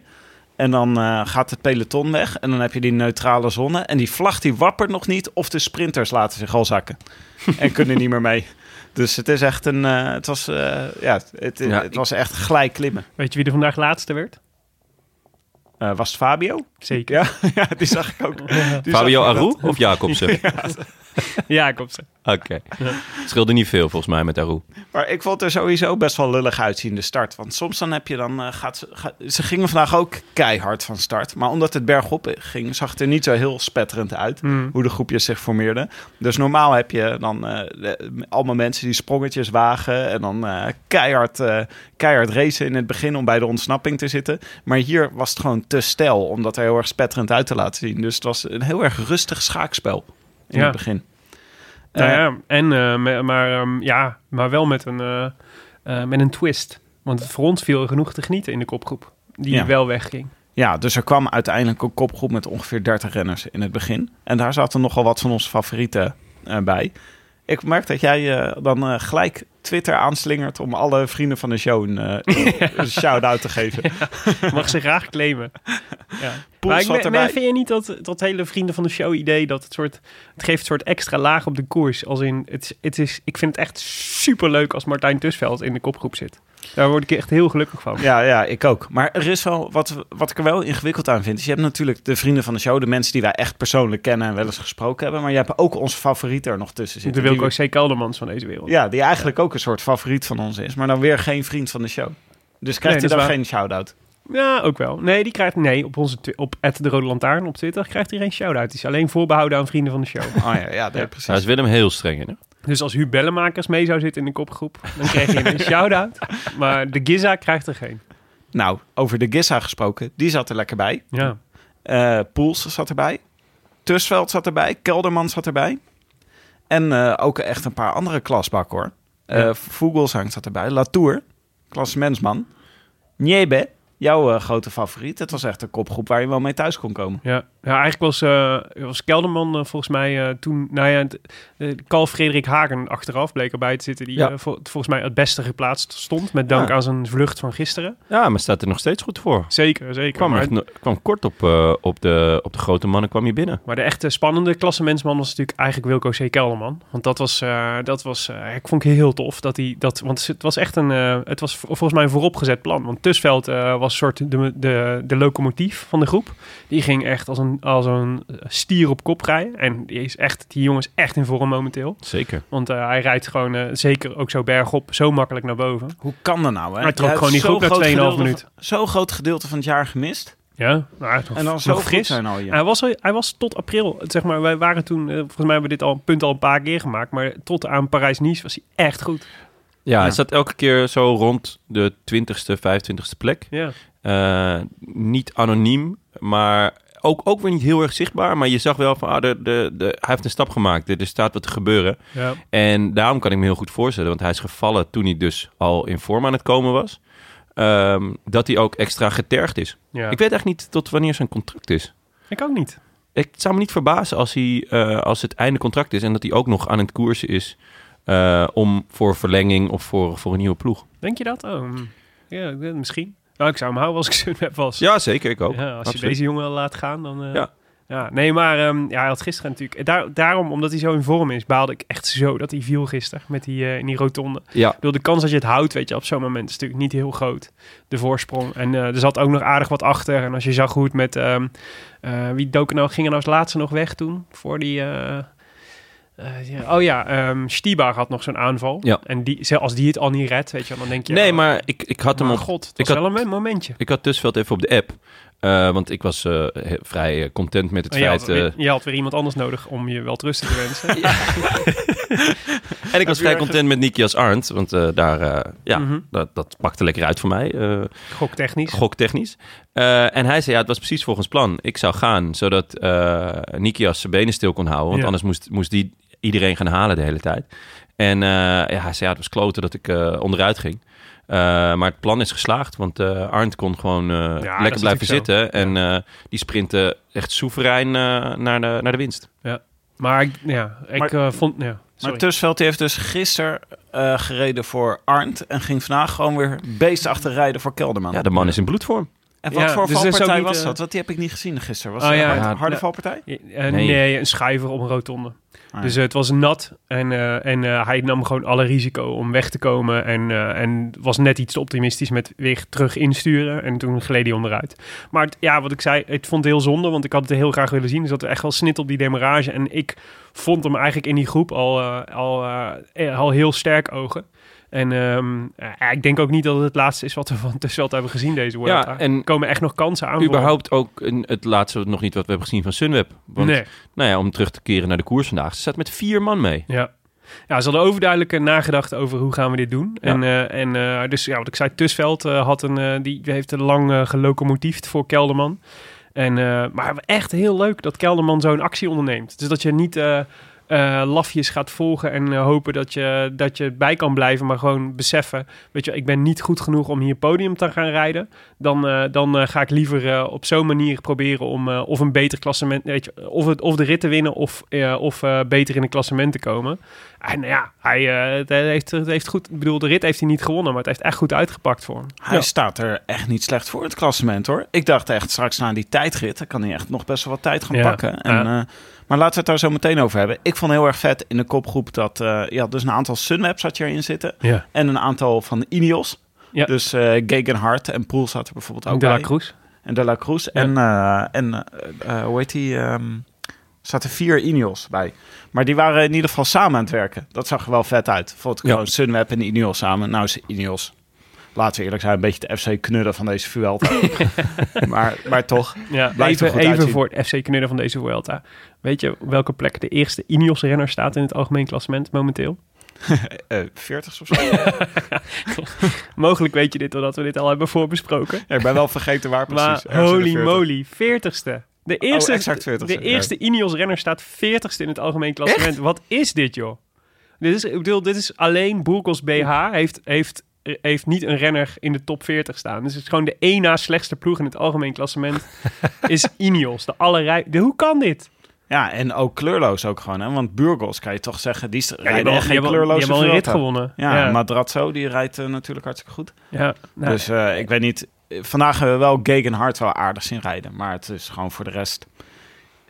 En dan eh, gaat het peloton weg. En dan heb je die neutrale zone. En die vlag die wappert nog niet. Of de sprinters laten zich al zakken. (laughs) en kunnen niet meer mee. Dus het is echt een... eh, het, was, ja, het, Ja, het was echt gelijk klimmen. Weet je wie er vandaag laatste werd? Was het Fabio? Zeker. Ja, (laughs) ja die zag ik ook. (laughs) Die Fabio Aru of Jacobsen? Jacobsen. Oké. Scheelde niet veel volgens mij met Aru. Maar ik vond er sowieso best wel lullig uitzien, de start. Want soms dan heb je dan... eh, gaat ze, ga- ze gingen vandaag ook keihard van start. Maar omdat het bergop ging, zag het er niet zo heel spetterend uit. Hmm. Hoe de groepjes zich formeerden. Dus normaal heb je dan eh, de- allemaal mensen die sprongetjes wagen. En dan eh, keihard, eh, keihard racen in het begin om bij de ontsnapping te zitten. Maar hier was het gewoon te stijl om dat er heel erg spetterend uit te laten zien. Dus het was een heel erg rustig schaakspel in Ja. het begin. Nou Eh, ja, en, eh, me- maar, ehm, ja, maar wel met een, eh, met een twist. Want voor ons viel er genoeg te genieten in de kopgroep. Die Ja. wel wegging. Ja, dus er kwam uiteindelijk een kopgroep met ongeveer 30 renners in het begin. En daar zaten nogal wat van onze favorieten bij. Ik merk dat jij eh, dan eh, gelijk Twitter aanslingert om alle vrienden van de show een, eh, (laughs) een shout-out te geven. Mag ze graag claimen. (laughs) Ja. Maar ik, ben- maar vind je niet dat dat hele vrienden van de show idee dat het soort het geeft een soort extra laag op de koers als in het, het is ik vind het echt super leuk als Martijn Tusveld in de kopgroep zit. Daar word ik echt heel gelukkig van. Ja, ja, ik ook. Maar er is wel wat, wat ik er wel ingewikkeld aan vind. Is je hebt natuurlijk de vrienden van de show, de mensen die wij echt persoonlijk kennen en wel eens gesproken hebben. Maar je hebt ook onze favorieten er nog tussen de zitten. die Wilco C. Keldermans van deze wereld. Ja, die eigenlijk ook een soort favoriet van ons is, maar dan weer geen vriend van de show. Dus krijgt Nee, hij dan geen shout-out. Ja, ook wel. Nee, die krijgt nee op onze op de Rode Lantaarn op Twitter krijgt hij geen shout-out. Die is alleen voorbehouden aan vrienden van de show. Oh ja, ja, precies. Daar is Willem heel streng in. Hè? Dus als Huub Bellemakers mee zou zitten in de kopgroep, dan kreeg je een (laughs) shout-out. Maar de Giza krijgt er geen. Nou, over de Gissa gesproken, die zat er lekker bij. Ja. Eh Poels zat erbij. Tusveld zat erbij. Kelderman zat erbij. En eh, ook echt een paar andere klasbakken hoor. Eh Ja. Vogelsang zat erbij. Latour, klassementsman. Niebe, jouw eh, grote favoriet. Het was echt een kopgroep waar je wel mee thuis kon komen. Ja, ja eigenlijk was, eh, was Kelderman eh, volgens mij eh, toen... Nou ja, het- Carl Frederik Hagen achteraf bleek erbij te zitten... die Ja. eh, vol- volgens mij het beste geplaatst stond... met dank Ja. aan zijn vlucht van gisteren. Ja, maar staat er nog steeds goed voor. Zeker, zeker. Kwam, maar, echt kwam kort op, eh, op, de, op de grote mannen kwam je binnen. maar de echte spannende klassementsman was natuurlijk eigenlijk Wilco C. Kelderman. Want dat was, eh, dat was eh, ik vond ik heel tof. Dat hij dat, want het was echt een, eh, het was volgens mij een vooropgezet plan. Want Tusveld eh, was soort de, de, de locomotief van de groep. Die ging echt als een, als een stier op kop rijden. En die, is echt, die jongen is echt in vorm momenteel. Zeker. Want eh, hij rijdt gewoon eh, zeker ook zo bergop, zo makkelijk naar boven. Hoe kan dat nou? Hè? Hij trok gewoon die groep zo'n na groot 2,5 gedeelte minuten. van- Zo'n groot gedeelte van het jaar gemist. Ja, nou, En dan zo goed fris. zijn al je. Hij was, hij was tot april, zeg maar, wij waren toen, eh, volgens mij hebben we dit al een punt al een paar keer gemaakt, maar tot aan Parijs-Nice was hij echt goed. Ja, hij zat elke keer zo rond de 20ste, 25ste plek. Ja, Eh, niet anoniem, maar ook, ook weer niet heel erg zichtbaar. Maar je zag wel van, ah, de, de, de, hij heeft een stap gemaakt. Er, er staat wat te gebeuren. ja. En daarom kan ik me heel goed voorstellen, want hij is gevallen toen hij dus al in vorm aan het komen was. ehm, dat hij ook extra getergd is. ja. Ik weet echt niet tot wanneer zijn contract is. Ik ook niet. Ik zou me niet verbazen als, hij, eh, als het einde contract is en dat hij ook nog aan het koersen is eh, om voor verlenging of voor, voor een nieuwe ploeg. Denk je dat? Oh, hm. ja, misschien. Nou, ik zou hem houden als ik Sunweb was. Ja, zeker. Ik ook. Ja, als je deze jongen laat gaan, dan... eh, Ja. ja. Nee, maar ehm, ja, hij had gisteren natuurlijk... Daar, daarom, omdat hij zo in vorm is, baalde ik echt zo dat hij viel gisteren met die, eh, in die rotonde. Ja, Ik bedoel, de kans dat je het houdt, weet je, op zo'n moment is natuurlijk niet heel groot. De voorsprong. En er zat ook nog aardig wat achter. En als je zag hoe het met... ehm, eh, wie dook er nou, ging er nou als laatste nog weg toen? Voor die... eh, ja, oh ja, ehm Stibar had nog zo'n aanval. Ja. En die, als die het al niet redt, weet je, dan denk je... nee, oh, maar ik, ik had hem op, god, ik had- wel een momentje. ik had Tusveld even op de app. eh, want ik was eh, vrij content met het En je, had, feit... weer- je had weer iemand anders nodig om je wel trusten te wensen. (laughs) (laughs) en ik was vrij content met Nikias Arndt. Want daar, ja, Mhm. dat, dat pakte lekker uit voor mij. Goktechnisch. goktechnisch. En hij zei, ja, het was precies volgens plan. Ik zou gaan, zodat Nikias zijn benen stil kon houden. Want Ja. anders moest, moest die iedereen gaan halen de hele tijd. En eh, ja, hij zei, ja, het was kloten dat ik eh, onderuit ging. Eh, maar het plan is geslaagd, want eh Arndt kon gewoon eh, lekker blijven zo. zitten. En eh, die sprintte echt soeverein eh, naar, de, naar de winst. Maar ik, ja, ik Maar- eh, vond... Ja, Maar sorry. Tusveld heeft dus gisteren eh, gereden voor Arndt en ging vandaag gewoon weer beestachtig rijden voor Kelderman. Ja, de man is in bloedvorm. En wat Ja, voor dus valpartij niet, was dat? Want die heb ik niet gezien gisteren. Was Oh, ja, een hard- ja, harde ja. valpartij? Eh, Nee. nee. een schuiver op een rotonde. Nee. Dus het was nat en, eh, en eh, hij nam gewoon alle risico om weg te komen. En, eh, en was net iets te optimistisch met weer terug insturen. En toen gleed hij onderuit. Maar het- ja, wat ik zei, ik vond het heel zonde, want ik had het heel graag willen zien. Dus dat we echt wel snit op die demarage. En ik vond hem eigenlijk in die groep al, al, al heel sterk ogen. En ehm, eh, ik denk ook niet dat het het laatste is wat we van Tussveld hebben gezien deze Vuelta. Ja, en er komen echt nog kansen aan. voor überhaupt ook een, het laatste nog niet wat we hebben gezien van Sunweb. Want, Nee. nou ja, om terug te keren naar de koers vandaag. Ze staat met vier man mee. Ja. Ja, ze hadden overduidelijk eh, nagedacht over hoe gaan we dit doen. Ja. En, eh, en dus ja, wat ik zei, Tusveld had een, die heeft een lang gelocomotiefd voor Kelderman. En, maar echt heel leuk dat Kelderman zo'n actie onderneemt. Dus dat je niet eh, lafjes gaat volgen en eh, hopen dat je, dat je bij kan blijven, maar gewoon beseffen, weet je, ik ben niet goed genoeg om hier podium te gaan rijden. Dan, eh, dan ga ik liever op zo'n manier proberen om of een beter klassement, weet je, of, het, of de rit te winnen of, of beter in een klassement te komen. En ja, hij het heeft, het heeft goed, ik bedoel, de rit heeft hij niet gewonnen, maar het heeft echt goed uitgepakt voor hem. Hij staat er echt niet slecht voor het klassement hoor. Ik dacht echt straks na die tijdrit, dan kan hij echt nog best wel wat tijd gaan Ja. pakken. En, maar laten we het daar zo meteen over hebben. Ik vond heel erg vet in de kopgroep dat eh ja, dus een aantal Sunweb zat hierin zitten. Ja. En een aantal van de Ineos. Ja. Dus Gegenhard en Poel zat er bijvoorbeeld ook De La. Cruz. En De La Cruz. En, eh, en hoe heet die? ehm zaten vier Ineos bij. Maar die waren in ieder geval samen aan het werken. Dat zag er wel vet uit. Ja. gewoon Sunweb en Ineos samen. Nou is Ineos, laten we eerlijk zijn, een beetje de FC knudden van deze Vuelta. (laughs) maar, maar toch. Ja, Blijft er even, goed even voor het FC knudden van deze Vuelta. Weet je op welke plek de eerste Ineos-renner staat in het algemeen klassement momenteel? (laughs) eh 40 of zo. (laughs) Mogelijk weet je dit doordat we dit al hebben voorbesproken. Ja, ik ben wel vergeten waar precies. Maar holy 40. moly, 40ste. De eerste, Oh, exact 40ste, de ja. eerste Ineos-renner staat 40ste in het algemeen klassement. Wat is dit, joh? Dit is, ik bedoel, dit is alleen Burgos BH heeft, heeft, heeft niet een renner in de top 40 staan. Dus het is gewoon de één na slechtste ploeg in het algemeen klassement (laughs) is Ineos. De allerrij... De, hoe kan dit? Ja, en ook kleurloos ook gewoon. Hè? Want Burgos kan je toch zeggen, die Ja, rijden echt geen die kleurloze een rit gewonnen. Ja, ja. Madrazzo, die rijdt eh, natuurlijk hartstikke goed. ja. Nou, Dus eh, ik weet niet. Vandaag hebben we wel Gegenhard wel aardig zien rijden. Maar het is gewoon voor de rest.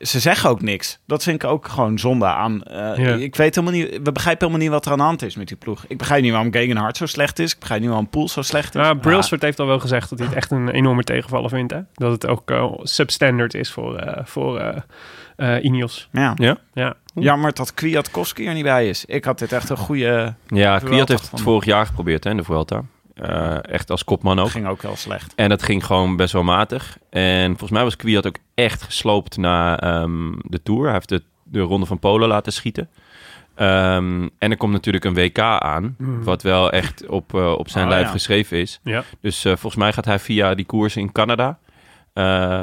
Ze zeggen ook niks. Dat vind ik ook gewoon zonde aan. eh, Ja. Ik weet helemaal niet. We begrijpen helemaal niet wat er aan de hand is met die ploeg. Ik begrijp niet waarom Gegenhard zo slecht is. Ik begrijp niet waarom Poel zo slecht is. Maar Brailsford heeft al wel gezegd dat hij het echt een enorme tegenvaller vindt. Hè? Dat het ook eh, substandard is voor, eh, voor Ineos. Ja. Ja? Ja. Jammer dat Kwiatkowski er niet bij is. Ik had dit echt een goede. Ja, Kwiat heeft het vorig jaar geprobeerd hè, in de Vuelta. Eh, echt als kopman ook. Ging ook wel slecht. En dat ging gewoon best wel matig. En volgens mij was Kwiat ook echt gesloopt na ehm, de Tour. Hij heeft de, de Ronde van Polen laten schieten. Ehm, en er komt natuurlijk een WK aan, wat wel echt op, eh, op zijn Oh, lijf ja. geschreven is. Ja. Dus eh, volgens mij gaat hij via die koers in Canada,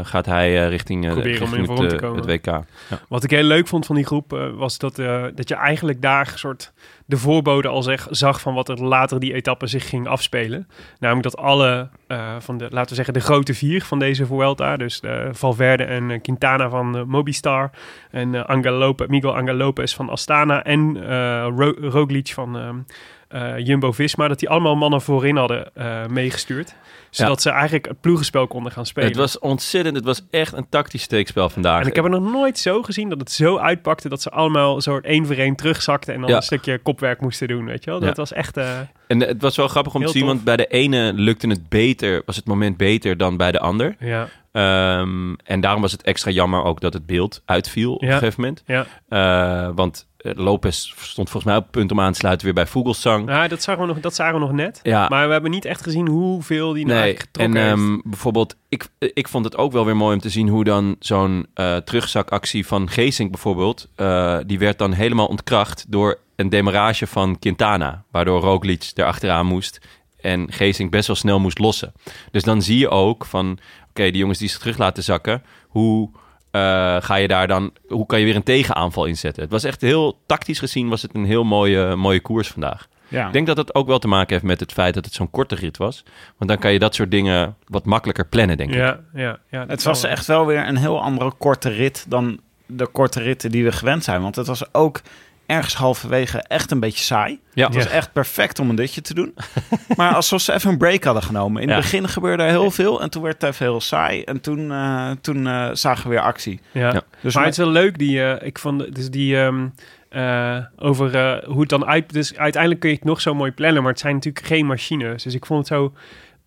gaat hij eh, richting, eh, om richting het, eh, WK. Wat ik heel leuk vond van die groep eh, was dat, eh, dat je eigenlijk daar een soort de voorbode al zeg, zag van wat er later die etappe zich ging afspelen. Namelijk dat alle eh, van de, laten we zeggen, de grote vier van deze Vuelta, dus de Valverde en eh, Quintana van eh, Mobistar en eh, Angel Lopez, Miguel Angel Lopez van Astana en eh Ro- Roglic van eh, Jumbo-Visma, dat die allemaal mannen voorin hadden eh, meegestuurd. Zodat ze eigenlijk het ploegenspel konden gaan spelen. Het was ontzettend, het was echt een tactisch steekspel vandaag. En ik heb er nog nooit zo gezien dat het zo uitpakte dat ze allemaal soort één voor één terugzakten en dan Ja. een stukje kopwerk moesten doen, weet je wel. Ja. Dat was echt... eh, En het was wel grappig om te zien, tof. want bij de ene lukte het beter, was het moment beter dan bij de ander. ja, Ehm, en daarom was het extra jammer ook dat het beeld uitviel op een gegeven moment. ja. Eh, want Lopez stond volgens mij op het punt om aan te sluiten weer bij Vogelsang. Nou, dat zagen, we nog, dat zagen we nog net. Ja. Maar we hebben niet echt gezien hoeveel die nou Nee, en getrokken heeft. ehm, bijvoorbeeld, ik, ik vond het ook wel weer mooi om te zien hoe dan zo'n eh, terugzakactie van Geesink bijvoorbeeld, eh, die werd dan helemaal ontkracht door een demarrage van Quintana, waardoor Roglic erachteraan moest en Geesink best wel snel moest lossen. Dus dan zie je ook van, oké, die jongens die zich terug laten zakken, hoe eh, ga je daar dan, hoe kan je weer een tegenaanval inzetten? Het was echt heel tactisch gezien, was het een heel mooie, mooie koers vandaag. Ja. Ik denk dat het ook wel te maken heeft met het feit dat het zo'n korte rit was. Want dan kan je dat soort dingen wat makkelijker plannen, denk ik. Ja, ja, ja. dat Het was wel. echt wel weer een heel andere korte rit dan de korte ritten die we gewend zijn. Want het was ook ergens halverwege echt een beetje saai. Ja. Het was echt perfect om een dutje te doen. (laughs) maar alsof ze even een break hadden genomen. In Ja. het begin gebeurde er heel veel en toen werd het even heel saai. En toen, eh, toen eh, zagen we weer actie. Ja. Ja. Dus maar het is wel leuk, die, eh, ik vond, dus die, ehm, eh, over eh, hoe het dan uit... Dus uiteindelijk kun je het nog zo mooi plannen, maar het zijn natuurlijk geen machines. Dus ik vond het zo...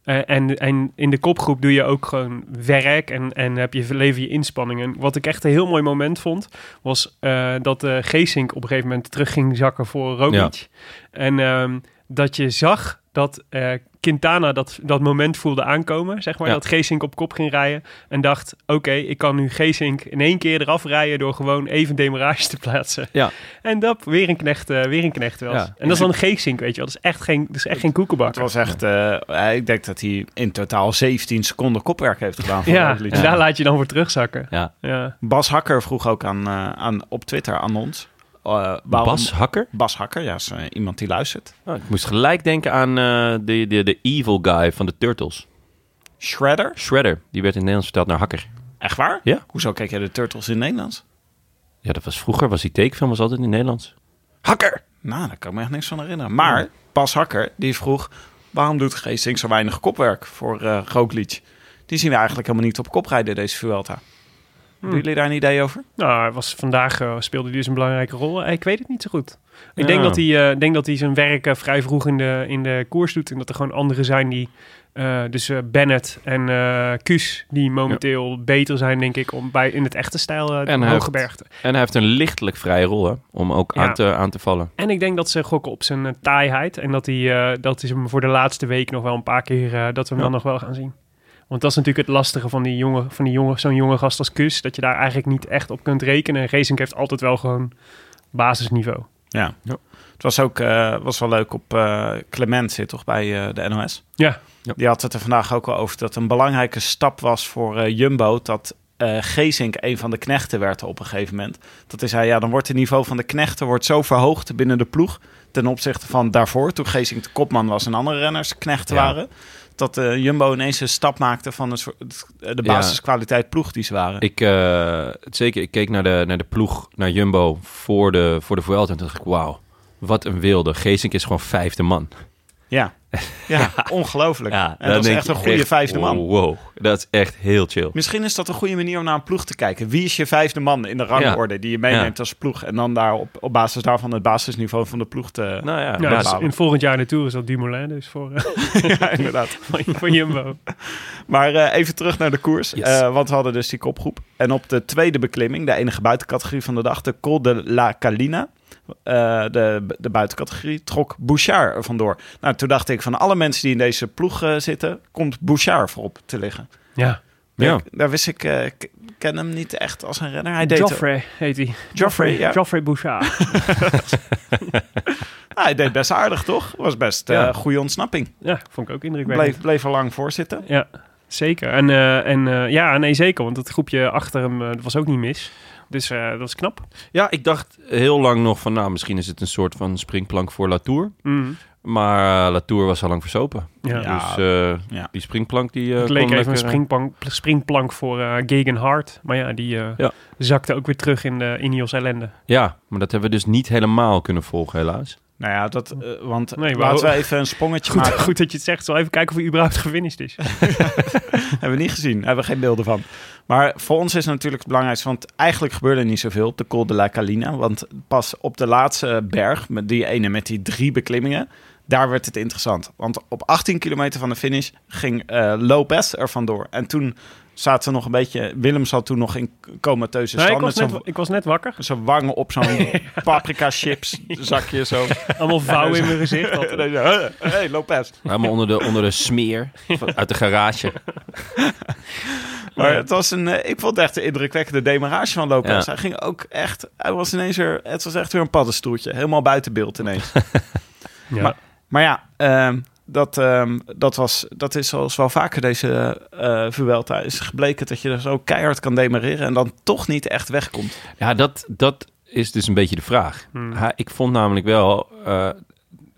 eh, en, en in de kopgroep doe je ook gewoon werk en, en heb je leven je inspanningen. Wat ik echt een heel mooi moment vond, was eh, dat de Geesink op een gegeven moment terug ging zakken voor Roglic. En ehm, dat je zag dat eh, Quintana dat, dat moment voelde aankomen, zeg maar. Ja. Dat Geesink op kop ging rijden en dacht... oké, ik kan nu Geesink in één keer eraf rijden... door gewoon even demarage te plaatsen. Ja. En dat weer een knecht, eh, weer een knecht was. Ja. En dat is dan een Geesink, weet je wel. Dat is echt geen, dat is echt geen Het koekenbakker. was echt, eh, ik denk dat hij in totaal 17 seconden kopwerk heeft gedaan. Voor Ja, en daar laat je dan voor terugzakken. Ja. Ja. Bas Hakker vroeg ook aan, eh, aan, op Twitter aan ons. Eh, waarom- Bas Hakker? Bas Hakker, ja, is eh, iemand die luistert. Oh, ik moest gelijk denken aan eh, de, de, de evil guy van de Turtles. Shredder? Shredder. Die werd in het Nederlands vertaald naar Hakker. Echt waar? Ja. Hoezo kijk jij de Turtles in het Nederlands? Ja, dat was vroeger. Was die tekenfilm was altijd in het Nederlands. Hakker! Nou, daar kan ik me echt niks van herinneren. Maar Bas Hakker, die vroeg... waarom doet Geesink zo weinig kopwerk voor eh Roglic? Die zien we eigenlijk helemaal niet op kop rijden, deze Vuelta. Hebben jullie daar een idee over? Nou, hij was, vandaag eh, speelde hij dus een belangrijke rol. Eh, Ik weet het niet zo goed. Ik Ja. denk, dat hij, eh, denk dat hij zijn werk vrij vroeg in de, in de koers doet. En dat er gewoon anderen zijn die... eh, dus eh, Bennett en eh Kuus, die momenteel beter zijn, denk ik, om bij, in het echte stijl uh, En hij hoge bergte. En hij heeft een lichtelijk vrije rol, hè, om ook Ja. aan, te, aan te vallen. En ik denk dat ze gokken op zijn taaiheid. En dat hij eh, dat is hem voor de laatste week nog wel een paar keer eh, dat we hem Ja. dan nog wel gaan zien. Want dat is natuurlijk het lastige van, die jonge, van die jonge, zo'n jonge gast als Kus. Dat je daar eigenlijk niet echt op kunt rekenen. En Geesink heeft altijd wel gewoon basisniveau. Ja. Ja. Het was ook eh, was wel leuk op eh, Clement zit toch bij eh, de NOS. Ja, Die had het er vandaag ook al over dat het een belangrijke stap was voor eh, Jumbo dat eh Geesink een van de knechten werd op een gegeven moment. Dat is hij, ja, dan wordt het niveau van de knechten wordt zo verhoogd binnen de ploeg ten opzichte van daarvoor, toen Geesink de kopman was en andere renners knechten Ja. waren. Dat eh, Jumbo ineens een stap maakte van een soort, de basiskwaliteit ploeg die ze waren. Ik, eh, zeker, ik keek naar de, naar de ploeg, naar Jumbo voor de, voor de Vuelta. En toen dacht ik, wauw, wat een wilde. Geesink is gewoon vijfde man. Ja, ja, ongelooflijk. en dat is echt een goede vijfde man. Wow, dat is echt heel chill. Misschien is dat een goede manier om naar een ploeg te kijken. Wie is je vijfde man in de rangorde die je meeneemt Ja. als ploeg? En dan daar op, op basis daarvan het basisniveau van de ploeg te... Nou ja, dus in volgend jaar Tour is dat Dumoulin. Dus voor, eh, (laughs) ja, (laughs) inderdaad. voor, voor Jumbo. Maar eh, even terug naar de koers. Yes. Eh, want we hadden dus die kopgroep. En op de tweede beklimming, de enige buitencategorie van de dag, de Col de la Calina. Eh, de, de buitencategorie trok Bouchard er vandoor. Nou, toen dacht ik van alle mensen die in deze ploeg eh, zitten, komt Bouchard voorop te liggen. Ja, Ja. Daar, daar wist ik, eh, ik ken hem niet echt als een renner. Hij deed Joffrey heet hij. Joffrey, ja. Joffrey Bouchard. Ah, (laughs) (laughs) hij deed best aardig, toch? Was best een Ja. goede ontsnapping. ja, vond ik ook indrukwekkend. Bleef, bleef er lang voor zitten. Ja, zeker. En, eh, en eh, ja, nee, zeker. Want het groepje achter hem dat was ook niet mis. Dus eh, dat was knap. Ja, ik dacht heel lang nog van, nou, misschien is het een soort van springplank voor Latour. Mm. Maar eh, Latour was al lang versopen. Ja. Dus eh, ja. die springplank die eh het leek kon even een lekker, springplank, springplank voor eh Gegen Hart. Maar ja, die eh, Ja. zakte ook weer terug in de Ineos ellende. Ja, maar dat hebben we dus niet helemaal kunnen volgen, helaas. Nou ja, dat, eh, want Nee, laten we even een sprongetje (laughs) Goed, maken. goed dat je het zegt. Zal even kijken of hij überhaupt gefinished is. (laughs) Hebben we niet gezien. Hebben we geen beelden van. Maar voor ons is het natuurlijk het belangrijkste. Want eigenlijk gebeurde er niet zoveel op de Col de la Calina. Want pas op de laatste berg, met die ene met die drie beklimmingen... daar werd het interessant. Want op 18 kilometer van de finish ging eh, Lopez er vandoor. En toen zaten we nog een beetje... Willem zat toen nog in comateuze Nee, stand. ik, was met net, ik was net wakker. (laughs) zijn wangen op zo'n (laughs) paprika chips (laughs) zakje zo. Allemaal vouwen in mijn gezicht. Hé, hey, Lopez. Helemaal onder de, onder de smeer van- uit de garage. Maar het was een, eh, ik vond het echt een indrukwekkende demarage van Lopez. Ja. Hij ging ook echt, hij was ineens weer, het was echt weer een paddenstoeltje. Helemaal buiten beeld ineens. Ja. Maar- maar ja, ehm, dat, ehm, dat, was, dat is zoals wel vaker deze eh Vuelta is gebleken dat je er zo keihard kan demareren en dan toch niet echt wegkomt. Ja, dat, dat is dus een beetje de vraag. Hmm. Ha, ik vond namelijk wel... eh,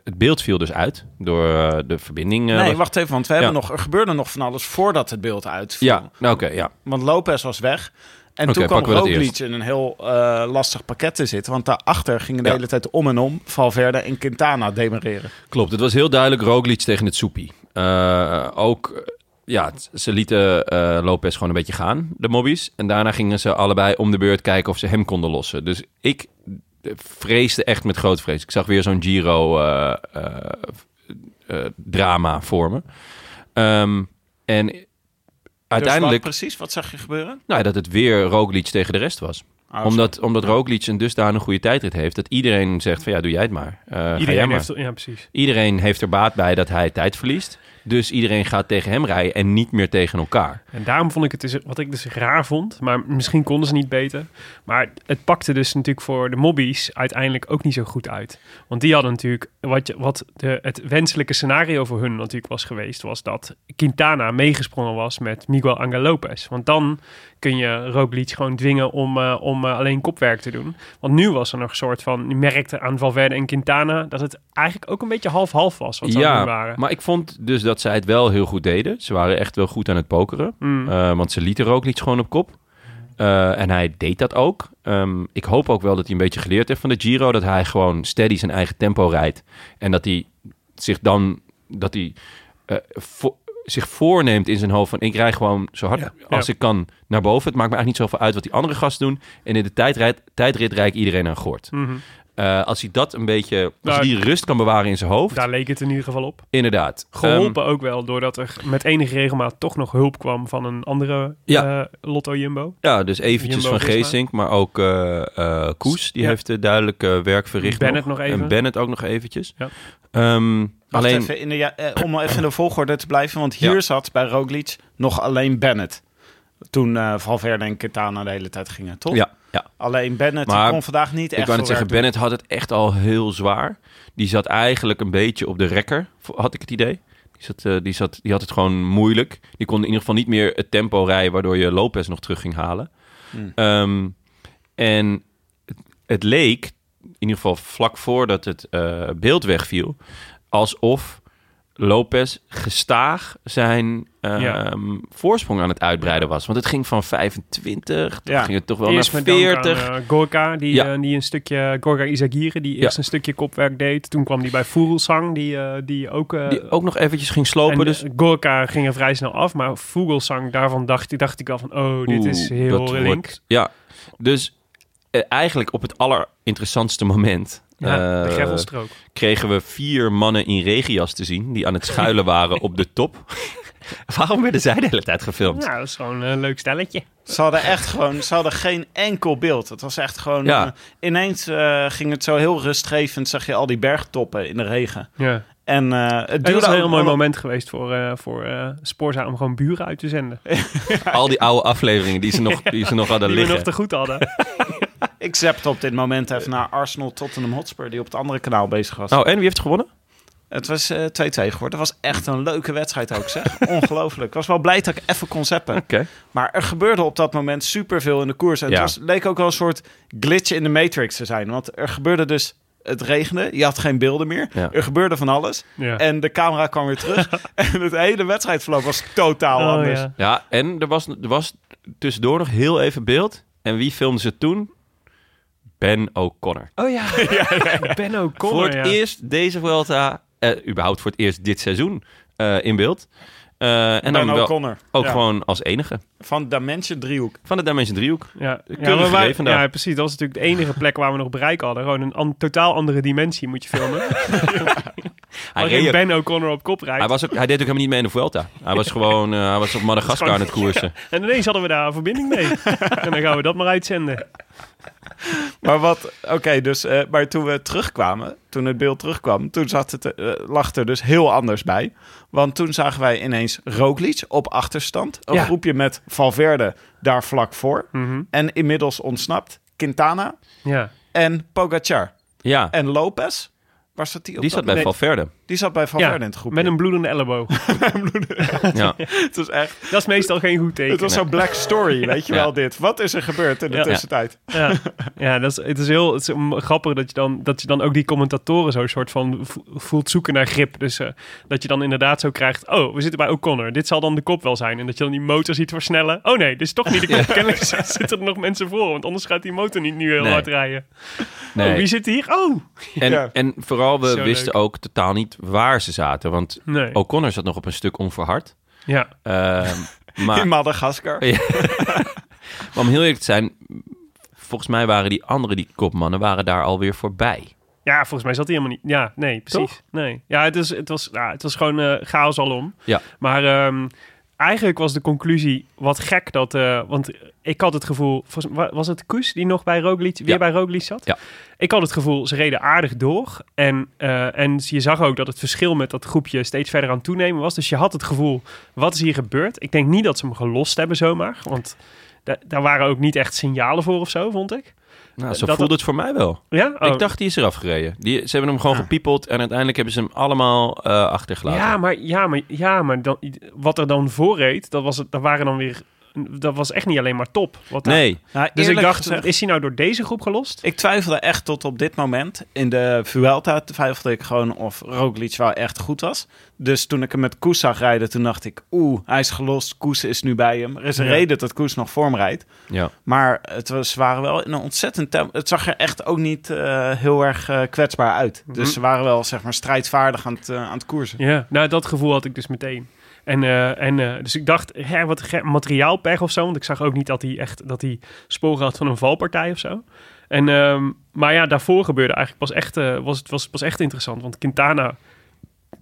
het beeld viel dus uit door eh, de verbinding. nee, was- wacht even, want we hebben nog, er gebeurde nog van alles voordat het beeld uitviel. Ja, nou oké, ja. Want Lopez was weg. En toen kwam Roglic in een heel eh, lastig pakket te zitten. Want daarachter gingen de Ja. hele tijd om en om Valverde en Quintana demareren. Klopt, het was heel duidelijk Roglic tegen het soepie. Eh, ook, ja, ze lieten eh, Lopez gewoon een beetje gaan, de mobbies. En daarna gingen ze allebei om de beurt kijken of ze hem konden lossen. Dus ik vreesde echt met groot vrees. Ik zag weer zo'n Giro drama voor me. Ehm, en Dus uiteindelijk, wat precies, wat zag je gebeuren? nou, dat het weer Roglic tegen de rest was. Oh, omdat omdat Roglic een dusdanig goede tijdrit heeft... dat iedereen zegt van ja, doe jij het maar. Eh, ga jij Iedereen maar. heeft... Ja, precies. Iedereen heeft er baat bij dat hij tijd verliest. Dus iedereen gaat tegen hem rijden en niet meer tegen elkaar. En daarom vond ik het dus, wat ik dus raar vond, maar misschien konden ze niet beter. Maar het pakte dus natuurlijk voor de mobbies uiteindelijk ook niet zo goed uit. Want die hadden natuurlijk, wat, wat de, het wenselijke scenario voor hun natuurlijk was geweest, was dat Quintana meegesprongen was met Miguel Angel Lopez. Want dan kun je Roglic gewoon dwingen om, eh, om eh, alleen kopwerk te doen. Want nu was er nog een soort van, je merkte aan Valverde en Quintana dat het eigenlijk ook een beetje half-half was wat ze doen waren. maar ik vond dus dat zij het wel heel goed deden. Ze waren echt wel goed aan het pokeren. Mm. Eh, want ze lieten Roglic gewoon op kop. Eh, en hij deed dat ook. Ehm, ik hoop ook wel dat hij een beetje geleerd heeft van de Giro. Dat hij gewoon steady zijn eigen tempo rijdt. En dat hij zich dan... Dat hij eh, vo- zich voorneemt in zijn hoofd van... ik rij gewoon zo hard als Ja. ik kan naar boven. Het maakt me eigenlijk niet zoveel uit wat die andere gasten doen. En in de tijdrit, tijdrit rijd ik iedereen aan gort. Mhm. Eh, als hij dat een beetje... Als Nou, hij die rust kan bewaren in zijn hoofd... Daar leek het in ieder geval op. Inderdaad. Geholpen ook wel, doordat er met enige regelmaat toch nog hulp kwam van een andere Ja. eh, Lotto Jumbo. Ja, dus eventjes van. Geesink, maar ook eh eh, Koes. Die Ja. heeft duidelijk werk verricht Bennett nog even. En Bennett ook nog eventjes. Ja. Ehm, Wacht alleen, even, in de, ja, eh, om even in de volgorde te blijven, want hier Ja. zat bij Roglic nog alleen Bennett. Toen eh Valverde en Quintana de hele tijd gingen, toch? ja, ja. Alleen Bennett Maar kon vandaag niet echt ik wou net veel zeggen, Bennett had het echt al heel zwaar. Die zat eigenlijk een beetje op de rekker, had ik het idee. Die, zat, eh, die, zat, die had het gewoon moeilijk. Die kon in ieder geval niet meer het tempo rijden... waardoor je Lopez nog terug ging halen. Hmm. Ehm, en het, het leek, in ieder geval vlak voordat het eh, beeld wegviel... alsof Lopez gestaag zijn ehm, Ja. voorsprong aan het uitbreiden was. Want het ging van 25, toen Ja. ging het toch wel Eerst naar met dank 40. aan eh, Gorka, die, Ja. eh, die een stukje, Gorka Izagirre, die eerst een stukje kopwerk deed. Toen kwam die bij Vogelsang, die, eh, die ook... die ook nog eventjes ging slopen. en, dus Gorka ging er vrij snel af, maar Vogelsang, daarvan dacht, dacht ik al van, oh, dit is heel dat link. wordt- ja, dus eigenlijk op het allerinteressantste moment... Ja, de eh, kregen we vier mannen in regenjas te zien... die aan het schuilen (laughs) waren op de top. Waarom werden zij de hele tijd gefilmd? Ja, dat is gewoon een leuk stelletje. Ze hadden echt gewoon, ze hadden geen enkel beeld. Het was echt gewoon, Ja. eh, ineens eh, ging het zo heel rustgevend, zag je al die bergtoppen in de regen. Ja. En eh, het duurde was een heel mooi moment geweest voor, eh voor eh Sporza om gewoon buren uit te zenden. Al die oude afleveringen die ze nog, (laughs) die ze nog hadden Die we liggen. nog te goed hadden. (laughs) Ik zapte op dit moment even naar Arsenal Tottenham Hotspur, die op het andere kanaal bezig was. Oh, en wie heeft gewonnen? Het was eh, 2-2 geworden. Dat was echt een leuke wedstrijd ook, zeg. (laughs) Ongelooflijk. Ik was wel blij dat ik even kon zappen. Oké. Maar er gebeurde op dat moment superveel in de koers. En Ja. het was, leek ook wel een soort glitch in de Matrix te zijn. Want er gebeurde dus... Het regende, je had geen beelden meer. Ja. Er gebeurde van alles. Ja. En de camera kwam weer terug. (laughs) en het hele wedstrijdverloop was totaal Oh, anders. ja. Ja, en er was, er was tussendoor nog heel even beeld. En wie filmde ze toen? Ben O'Connor. Oh (laughs) ja, Ben O'Connor. voor het ja. eerst deze Vuelta, eh, überhaupt voor het eerst dit seizoen eh, in beeld. Eh, en Ben wel O'Connor. ook Ja. gewoon als enige Van Dimension driehoek. van de Dimension driehoek. Ja, Keurig ja, maar wij- gereden vandaag. ja, precies. Dat was natuurlijk de enige plek waar we nog bereik hadden. Gewoon een an- totaal andere dimensie moet je filmen. (laughs) (laughs) Hij, Waarin reed ook- Ben O'Connor op kop rijdt. hij, was ook, hij deed ook helemaal niet mee in de Vuelta. Hij was gewoon eh, hij was op Madagaskar aan het koersen. En ineens hadden we daar een verbinding mee. en dan gaan we dat maar uitzenden. (laughs) Maar wat, oké, dus, eh, maar toen we terugkwamen, toen het beeld terugkwam, toen zat het, eh, lag er dus heel anders bij. Want toen zagen wij ineens Roglic op achterstand. Een Ja. groepje met Valverde daar vlak voor. Mhm. En inmiddels ontsnapt Quintana Ja. en Pogacar. Ja, En Lopez, waar zat die op? die zat bij? Valverde. Die zat bij Valverde Ja, in het groepje. Met een bloedende (laughs) (laughs) elleboog. Ja. Het was echt, Dat is meestal geen goed teken. het was zo'n black story, (laughs) weet je Ja. wel dit. Wat is er gebeurd in de Ja. tussentijd? Ja, ja dat is, het is heel het is grappig dat je, dan, dat je dan ook die commentatoren zo soort van vo- voelt zoeken naar grip. Dus eh, dat je dan inderdaad zo krijgt, oh, we zitten bij O'Connor. Dit zal dan de kop wel zijn. En dat je dan die motor ziet versnellen. Oh nee, dit is toch niet de kop. Kennelijk zitten er nog mensen voor, want anders gaat die motor niet nu heel Nee. hard rijden. Nee. Oh, wie zit hier? Oh! En, Ja. en vooral, we Zo wisten leuk. ook totaal niet waar ze zaten. Want Nee. O'Connor zat nog op een stuk onverhard. Ja. Ehm, (laughs) maar, In Madagaskar. Ja. (laughs) maar om heel eerlijk te zijn, volgens mij waren die andere, die kopmannen, waren daar alweer voorbij. Ja, volgens mij zat hij helemaal niet. Ja, nee, precies. Nee. Ja, het, is, het, was, ja, het was gewoon eh, chaos alom. Ja. Maar ehm, eigenlijk was de conclusie wat gek dat... eh, want ik had het gevoel... Was het Koes die nog bij Roglic, weer Ja. bij Roglic zat? Ja. Ik had het gevoel, ze reden aardig door. En, eh, en je zag ook dat het verschil met dat groepje steeds verder aan toenemen was. Dus je had het gevoel, wat is hier gebeurd? Ik denk niet dat ze hem gelost hebben zomaar. Want da- daar waren ook niet echt signalen voor of zo, vond ik. Nou, zo Dat- voelde het voor mij wel. Ja? Oh. Ik dacht, die is eraf gereden. Die, ze hebben hem gewoon Ja. gepiepeld en uiteindelijk hebben ze hem allemaal eh, achtergelaten. Ja, maar, ja, maar, ja, maar dan, wat er dan voor reed, dat, was het, dat waren dan weer... Dat was echt niet alleen maar top. Wat nee, Nou, Dus ik dacht, gezegd- is hij nou door deze groep gelost? Ik twijfelde echt tot op dit moment. In de Vuelta twijfelde ik gewoon of Roglic wel echt goed was. Dus toen ik hem met Koes zag rijden, toen dacht ik... Oeh, hij is gelost, Koes is nu bij hem. Er is een Ja. reden dat Koes nog vorm rijdt. ja. Maar het was, ze waren wel in een ontzettend tempo. Het zag er echt ook niet eh, heel erg eh, kwetsbaar uit. Dus Mhm. ze waren wel, zeg maar, strijdvaardig aan het, eh, aan het koersen. Ja, nou dat gevoel had ik dus meteen. En, eh, en eh, dus ik dacht, hè, wat materiaalpech of zo. Want ik zag ook niet dat hij echt dat hij sporen had van een valpartij of zo. En, ehm, maar ja, daarvoor gebeurde eigenlijk pas echt, eh, was het was, pas echt interessant. Want Quintana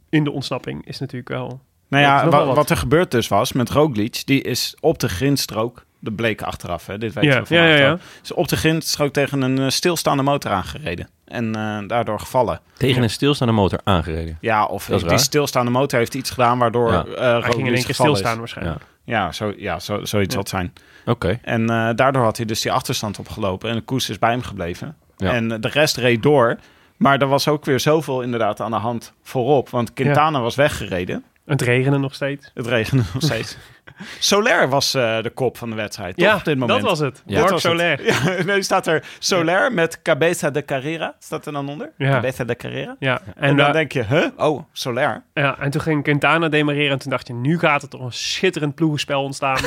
in de ontsnapping is natuurlijk wel... Nou ja, wa- wat. wat. er gebeurd dus was met Roglic, die is op de grindstrook, dat bleek achteraf, hè, dit weten Ja, we van ja, ja, is op de grindstrook tegen een stilstaande motor aangereden. En eh, daardoor gevallen. tegen een stilstaande motor aangereden. Ja, of Dat is die raar. stilstaande motor heeft iets gedaan waardoor Ja. eh Hij Roglic ging in één keer gevallen is. stilstaan waarschijnlijk. Ja, zo, ja zo, zoiets Ja. zal het zijn. Oké. En eh, daardoor had hij dus die achterstand opgelopen. En de koers is bij hem gebleven. Ja. En de rest reed door. Maar er was ook weer zoveel inderdaad aan de hand voorop. Want Quintana was weggereden. Het regende nog steeds. Het regende nog steeds. (laughs) (laughs) Soler was eh, de kop van de wedstrijd, toch? ja, op dit moment. dat was het. Ja. Marc Dat was het. Soler. (laughs) Ja, nee, staat er Soler met Cabeza de Carrera. Staat er dan onder? Ja. Cabeza de Carrera. Ja, En, en, dan denk je, huh? Oh, Soler. Ja, en toen ging Quintana demareren en toen dacht je, nu gaat er toch een schitterend ploegenspel ontstaan.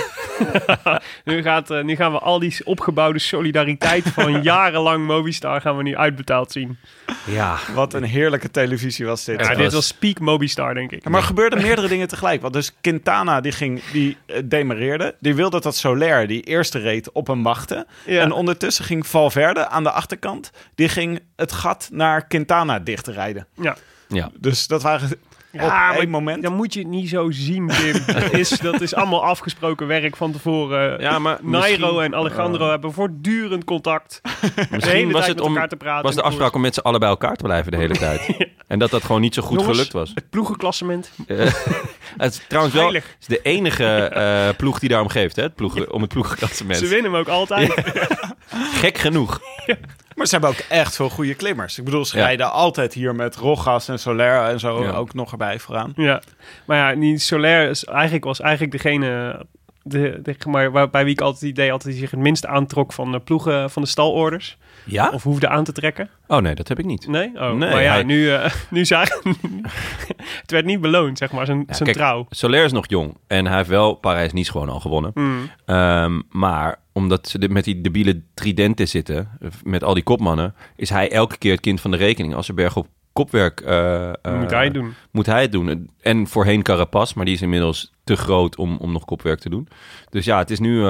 (laughs) nu, gaat, eh, nu gaan we al die opgebouwde solidariteit van jarenlang Mobistar gaan we nu uitbetaald zien. Ja. Wat een heerlijke televisie was dit. Ja, dit was- was peak Mobistar, denk ik. Ja, maar er gebeurden meerdere dingen tegelijk. Want dus Quintana, die ging, die eh, demareerde. Die wilde dat Soler, die eerste reed, op hem wachtte. Ja. En ondertussen ging Valverde aan de achterkant. Die ging het gat naar Quintana dichtrijden. Ja. Ja. Dus dat waren Ja, één maar moment. Dan moet je het niet zo zien, Tim. (laughs) dat, is, dat is allemaal afgesproken werk van tevoren. Ja, maar Nairo en Alejandro hebben voortdurend contact. (laughs) Misschien hele was het met om elkaar te praten. was de afspraak om met z'n allen bij elkaar te blijven de hele (laughs) tijd. En dat dat gewoon niet zo goed Jongens, gelukt was. Het ploegenklassement. Eh, het is trouwens wel het is de enige eh, ploeg die daarom geeft, hè? Het ploegen, om het ploegenklassement. Ze winnen hem ook altijd. Gek genoeg. Maar ze hebben ook echt veel goede klimmers. Ik bedoel, ze Ja. rijden altijd hier met Rogas en Soler en zo Ja. ook nog erbij vooraan. Ja, maar ja, die Soler is eigenlijk, was eigenlijk degene de, de, maar waar, bij wie ik altijd het idee had dat hij zich het minst aantrok van de ploegen van de stalorders. Ja? Of hoefde aan te trekken. Oh nee, dat heb ik niet. Nee? Oh, Nee, maar ja, hij- nu, eh (laughs) nu zagen... (laughs) het werd niet beloond, zeg maar, zijn, Ja, zijn kijk, trouw. Soler is nog jong en hij heeft wel Parijs-Nice gewoon al gewonnen. Hmm. Ehm, maar omdat ze met die debiele tridenten zitten, eh, met al die kopmannen, is hij elke keer het kind van de rekening. Als er bergop kopwerk... eh, moet hij het doen. Moet hij het doen. En voorheen Carapaz, maar die is inmiddels te groot om, om nog kopwerk te doen. Dus ja, het is nu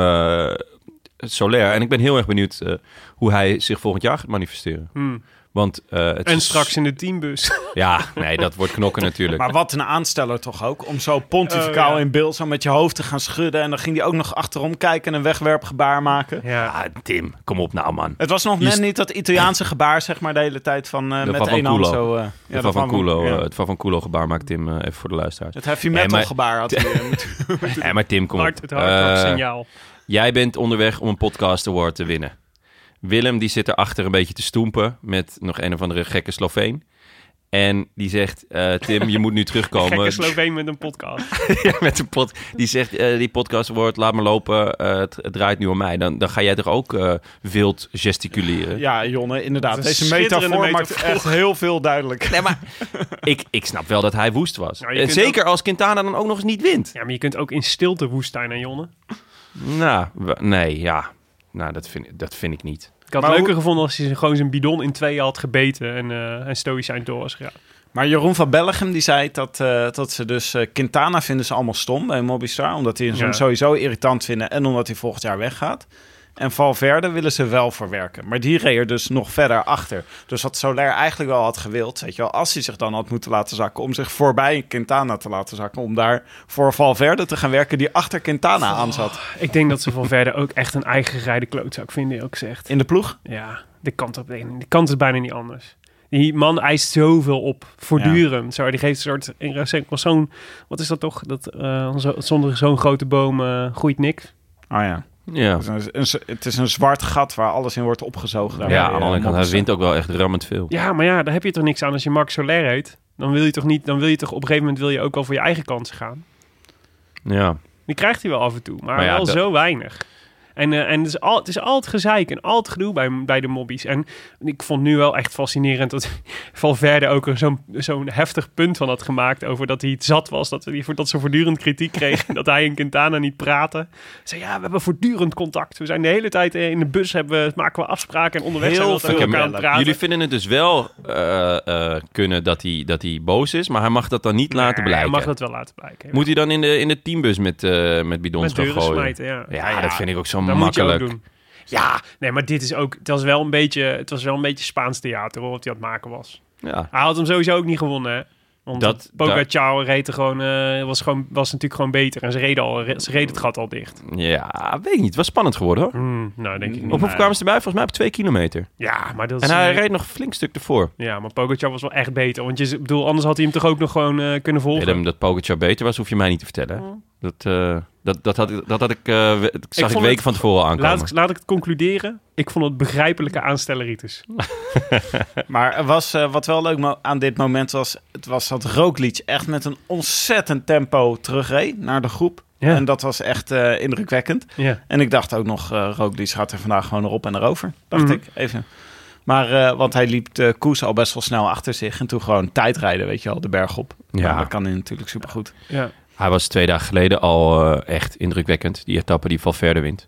Soler. En ik ben heel erg benieuwd eh, hoe hij zich volgend jaar gaat manifesteren. Hmm. Want, eh, het En is- straks in de teambus. (laughs) Ja, nee, dat wordt knokken natuurlijk. Maar wat een aansteller toch ook. Om zo pontificaal Oh, ja. in beeld zo met je hoofd te gaan schudden. En dan ging hij ook nog achterom kijken en een wegwerpgebaar maken. ja. Ah, Tim, kom op nou, man. Het was nog net niet dat Italiaanse (laughs) gebaar, zeg maar, de hele tijd van eh, met één hand zo. eh, De de van van ja. eh, het van van Culo gebaar maakt Tim eh, even voor de luisteraars. Het heavy Nee, metal maar- gebaar had hij. (laughs) moeten- Ja, maar Tim, kom Hard, op. het hard signaal. Jij bent onderweg om een podcast award te winnen. Willem die zit erachter een beetje te stoempen met nog een of andere gekke Sloveen. En die zegt, eh, Tim, je moet nu (laughs) terugkomen. Gekke Sloveen met een podcast. (laughs) ja, met een pot. Die zegt, eh, die podcast award, laat maar lopen. eh, het, het draait nu om mij. Dan, dan ga jij toch ook eh, wild gesticuleren? ja, Jonne, inderdaad. Deze metafoor, schitterende maakt metafoor. echt heel veel duidelijk. Nee, maar ik, ik snap wel dat hij woest was. Nou, zeker als Quintana dan ook nog eens niet wint. Ja, maar je kunt ook in stilte woestijn, hè, Jonne? Nou, nee, ja. Nou, dat vind, dat vind ik niet. Ik had Maar het leuker hoe- gevonden als hij gewoon zijn bidon in tweeën had gebeten en, eh en stoïcijn door was gegaan. Maar Jeroen van Bellegem die zei dat, eh, dat ze dus eh, Quintana vinden ze allemaal stom bij Mobistar. Omdat die hem Ja. sowieso irritant vinden en omdat hij volgend jaar weggaat. En Valverde willen ze wel verwerken. Maar die reed er dus nog verder achter. Dus wat Soler eigenlijk wel had gewild, weet je wel, als hij zich dan had moeten laten zakken, om zich voorbij Quintana te laten zakken, om daar voor Valverde te gaan werken die achter Quintana aan zat. Ik denk dat ze van verder ook echt een eigen gerijde klootzak vinden, ook zegt. In de ploeg? Ja, de kant op de de kant is bijna niet anders. Die man eist zoveel op, voortdurend. Zo, die geeft een soort, in zo'n, wat is dat toch? Dat eh, zo- zonder zo'n grote boom eh, groeit niks. Ah ja. Ja. Het is, een, een- het is een zwart gat waar alles in wordt opgezogen. Ja, aan de andere kant, hij wint ook wel echt rammend veel. Ja, maar ja, daar heb je toch niks aan als je Max Soler heet. Dan wil je toch niet, dan wil je toch op een gegeven moment wil je ook wel voor je eigen kansen gaan. Ja. Die krijgt hij wel af en toe, maar, Maar ja, wel dat- zo weinig. En, eh, en het, is al, het is altijd gezeik en altijd gedoe bij, bij de mobbies. En ik vond nu wel echt fascinerend dat (laughs) Valverde ook er zo'n zo'n heftig punt van had gemaakt over dat hij het zat was. Dat, hij, dat ze voortdurend kritiek kregen. dat hij en Quintana niet praten. Zei ja, we hebben voortdurend contact. We zijn de hele tijd eh, in de bus, hebben, we- maken we afspraken en onderweg Heel zijn we veel elkaar aan het praten. Jullie vinden het dus wel eh, eh, kunnen dat hij, dat hij boos is, maar hij mag dat dan niet laten blijken. Hij mag dat wel laten blijken. Moet hij dan in de, in de teambus met, eh met bidons Met gaan gooien? smijten, ja. Ja, dat vind ik ook zo Dat moet je ook makkelijk. doen. Ja, nee, maar dit is ook... Het was wel een beetje, het was wel een beetje Spaans theater, hoor, wat hij aan het maken was. Ja. Hij had hem sowieso ook niet gewonnen, hè. Want Dat- Pogacar reed er gewoon, eh, was, gewoon, was natuurlijk gewoon beter. En ze reden, al, ze reden het gat al dicht. ja, weet ik niet. Het was spannend geworden hoor. Hmm, nou, denk ik niet. Op hoeveel kwamen ze erbij? Volgens mij op twee kilometer. Ja, maar dat is... En hij eh, reed nog een flink stuk ervoor. Ja, maar Pogacar was wel echt beter. Want je, bedoel, anders had hij hem toch ook nog gewoon eh, kunnen volgen. Willem, dat Pogacar beter was, hoef je mij niet te vertellen. Dat, dat, dat, had, ik- dat had ik, eh, dat zag ik, vond weken het- van tevoren aankomen. Laat ik, laat ik het concluderen. Ik vond het begrijpelijke aanstelleritis. (laughs) Maar er was, eh, wat wel leuk aan dit moment was, het was dat Roglic echt met een ontzettend tempo terugreed naar de groep. Ja. En dat was echt eh, indrukwekkend. Ja. En ik dacht ook nog, eh Roglic gaat er vandaag gewoon erop en erover, dacht Mhm. ik even. Maar, eh, want hij liep de koers al best wel snel achter zich en toen gewoon tijdrijden, weet je wel, de berg op. Ja. Ja, dat kan hij natuurlijk supergoed. Ja. Hij was twee dagen geleden al eh, echt indrukwekkend. Die etappe die Valverde wint.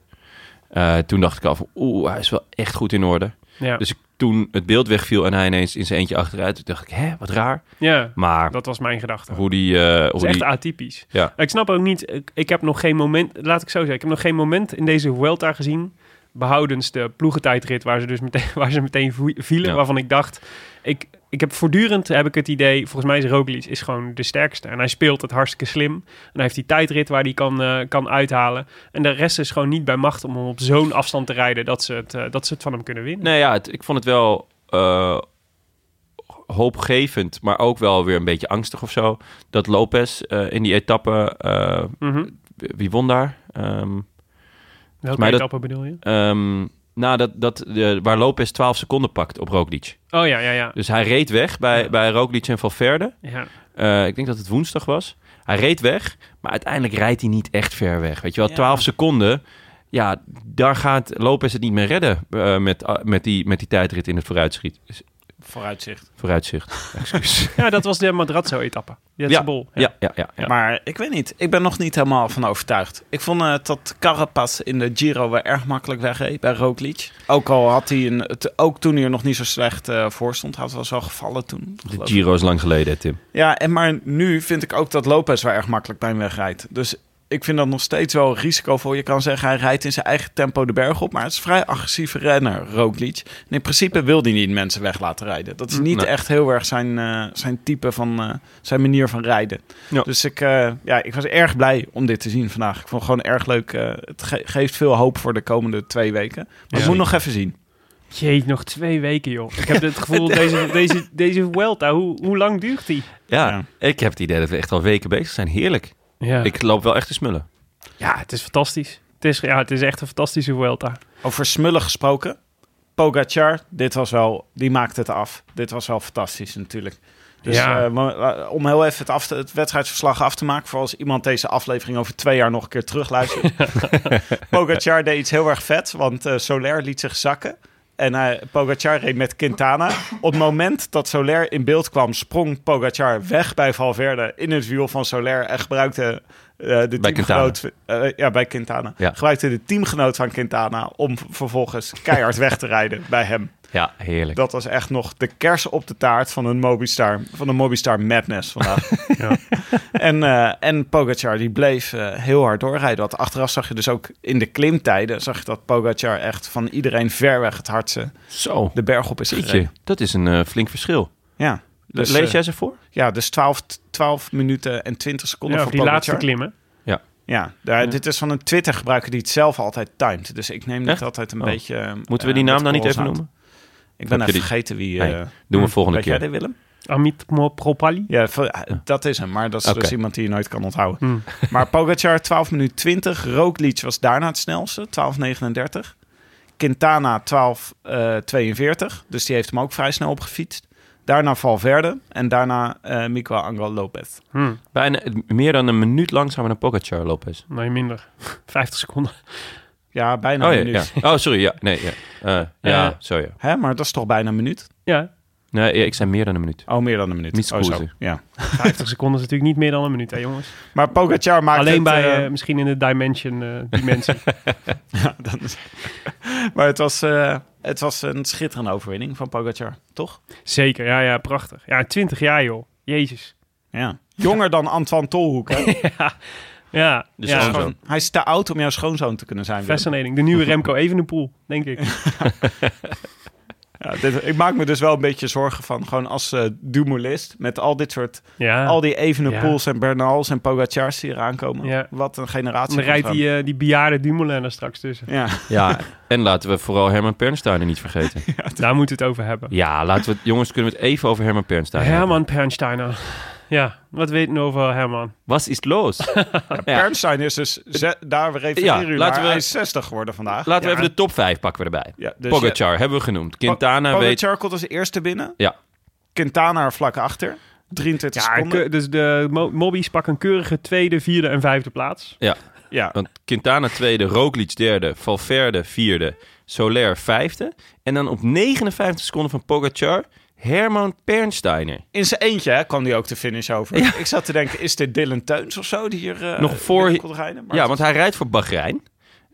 Eh, toen dacht ik al van, oeh, hij is wel echt goed in orde. Ja. Dus ik, toen het beeld wegviel en hij ineens in zijn eentje achteruit, toen dacht ik, hè, wat raar. ja, Maar dat was mijn gedachte. hoe die... Dat hoe is echt die atypisch. ja. Ik snap ook niet, ik, ik heb nog geen moment, laat ik zo zeggen, ik heb nog geen moment in deze Vuelta gezien, behoudens de ploegentijdrit waar ze dus meteen, (laughs) waar ze meteen vielen, Ja. waarvan ik dacht, ik, ik heb voortdurend heb ik het idee, volgens mij is Roglic is gewoon de sterkste en hij speelt het hartstikke slim. En hij heeft die tijdrit waar hij kan, eh, kan uithalen. En de rest is gewoon niet bij macht om hem op zo'n afstand te rijden dat ze het, eh, dat ze het van hem kunnen winnen. Nee, ja, het- ik vond het wel eh, hoopgevend, maar ook wel weer een beetje angstig of zo. Dat Lopez in die etappe, Mhm. wie won daar? Ehm, Welke dat- etappe bedoel je? ehm, nou, dat, dat, de, waar Lopez 12 seconden pakt op Roglic. Oh ja, ja, ja. Dus hij reed weg bij, Ja. bij Roglic en Valverde. ja. Eh, ik denk dat het woensdag was. Hij reed weg, maar uiteindelijk rijdt hij niet echt ver weg. Weet je wel, Ja. 12 seconden. Ja, daar gaat Lopez het niet meer redden eh, met, uh, met, die, met die tijdrit in het vooruitschiet. Vooruitzicht. Vooruitzicht. (laughs) Excuus. ja, dat was de Madrazzo-etappe. Die Ja. Bol. ja, ja, ja, ja. Maar ik weet niet, ik ben nog niet helemaal van overtuigd. Ik vond eh, dat Carapaz in de Giro wel erg makkelijk wegreed bij Roglic. Ook al had hij een, het, ook toen hij er nog niet zo slecht eh, voor stond, was wel gevallen toen. De. Giro is lang geleden, Tim. Ja, en maar nu vind ik ook dat Lopez wel erg makkelijk bij hem wegrijdt. Dus ik vind dat nog steeds wel risicovol. Je kan zeggen, hij rijdt in zijn eigen tempo de berg op. Maar het is een vrij agressieve renner, Roglic. En in principe wil hij niet mensen weg laten rijden. Dat is niet Nee. echt heel erg zijn, eh, zijn type van, eh, zijn manier van rijden. Ja. Dus ik, eh, ja, ik was erg blij om dit te zien vandaag. Ik vond het gewoon erg leuk. eh, het ge- geeft veel hoop voor de komende twee weken. Maar ik Ja. moet nog even zien. Jee, nog twee weken, joh. Ik heb het gevoel, deze, (laughs) deze, deze Vuelta, hoe, hoe lang duurt die? Ja, Ja. ik heb het idee dat we echt al weken bezig zijn. Heerlijk. Ja, Ik loop wel echt te smullen. ja het is fantastisch. Het is, ja, het is echt een fantastische Vuelta. Over smullen gesproken. Pogacar, dit was wel, die maakte het af. Dit was wel fantastisch natuurlijk. Dus Ja. eh, eh, om heel even het, af te- het wedstrijdsverslag af te maken... voor als iemand deze aflevering over twee jaar nog een keer terugluistert. (laughs) Pogacar deed iets heel erg vet, want eh Soler liet zich zakken. En eh Pogacar reed met Quintana. Op het moment dat Soler in beeld kwam... sprong Pogacar weg bij Valverde in het wiel van Soler... en gebruikte eh, de Bij teamgenoot... eh, ja, bij Quintana. Ja. Gebruikte de teamgenoot van Quintana... om vervolgens keihard weg te rijden bij hem. Ja, heerlijk. Dat was echt nog de kers op de taart van een Mobistar, van de Mobistar Madness vandaag. (laughs) Ja. en, eh en Pogacar die bleef eh, heel hard doorrijden. Want achteraf zag je dus ook in de klimtijden... zag je dat Pogacar echt van iedereen ver weg het hardste Zo, de berg op is gereden. dat is een eh, flink verschil. Ja, dus, Lees jij ze voor? ja, dus 12, 12 minuten en 20 seconden Ja, voor die Pogacar. laatste klimmen. Ja, daar, dit is van een Twitter-gebruiker die het zelf altijd timed. Dus ik neem dit Echt? altijd een Oh. beetje... Moeten we die naam dan niet even noemen? Ik ben even die- vergeten wie... Nee, eh, Doen we volgende weet jij keer. dit, Willem? Amit Propali. Ja, v- dat is hem. Maar dat is dus iemand die je nooit kan onthouden. Hmm. (laughs) Maar Pogacar 12 minuten 20. Roglic was daarna het snelste, 12.39. Quintana 12.42. dus die heeft hem ook vrij snel opgefietst. Daarna Valverde en daarna eh Miguel Angel Lopez. Hm. Bijna meer dan een minuut langzamer dan Pogacar Lopez. Nee, minder. (laughs) 50 seconden. Ja, bijna Oh, een ja, minuut. ja. oh, sorry. Ja, nee, ja. Eh, ja, Eh, zo ja. Hè, maar dat is toch bijna een minuut? Ja, Nee, ik zei meer dan een minuut. Oh, meer dan een minuut. Niet oh, zo. scusi. Ja. (laughs) 50 seconden is natuurlijk niet meer dan een minuut, hè jongens. Maar Pogacar maakt Alleen het, bij, eh, misschien in de dimension, eh, dimensie. (laughs) ja, dat is- (laughs) maar het was, eh, het was een schitterende overwinning van Pogacar, toch? Zeker, ja, ja, prachtig. Ja, 20 jaar joh. Jezus. Ja. Jonger dan Antoine Tolhoek, hè? ja, ja, Dus ja. schoonzoon. Gewoon- hij is te oud om jouw schoonzoon te kunnen zijn. Fascinating. De nieuwe Remco Evenepoel, denk ik. (laughs) (laughs) Ja, dit, ik maak me dus wel een beetje zorgen van gewoon als eh Dumoulist met al dit soort, Ja, al die Evenepoels Ja. en Bernals en Pogacars die eraan komen. Ja. Wat een generatie. dan rijdt die, eh, die bejaarde Dumoulin er straks tussen. Ja, Ja, (laughs) en laten we vooral Herman Pernsteiner niet vergeten. Daar moeten we het over hebben. Ja, laten we het, jongens, kunnen we het even over Herman Pernsteiner hebben? Herman Pernsteiner. Ja, wat weten we over Herman? Wat is los? (laughs) Bernstein is dus, daar refereren Ja, laten naar. we- Hij is 60 geworden vandaag. Laten we Ja. even de top 5 pakken we erbij. Ja, dus Pogacar hebben we genoemd. Quintana Po- weet... Pogacar komt als eerste binnen. Ja. Quintana er vlak achter. 23 Ja, seconden. ke- dus de mo- Mobbies pakken een keurige tweede, vierde en vijfde plaats. Ja, Want Quintana tweede, Roglic derde, Valverde vierde, Soler vijfde. En dan op 59 seconden van Pogacar, Herman Pernsteiner. in zijn eentje hè, kwam hij ook de finish over. Ik zat te denken, is dit Dylan Teuns of zo die hier eh, Nog voor- rijden? Maar Ja, want hij rijdt voor Bahrein.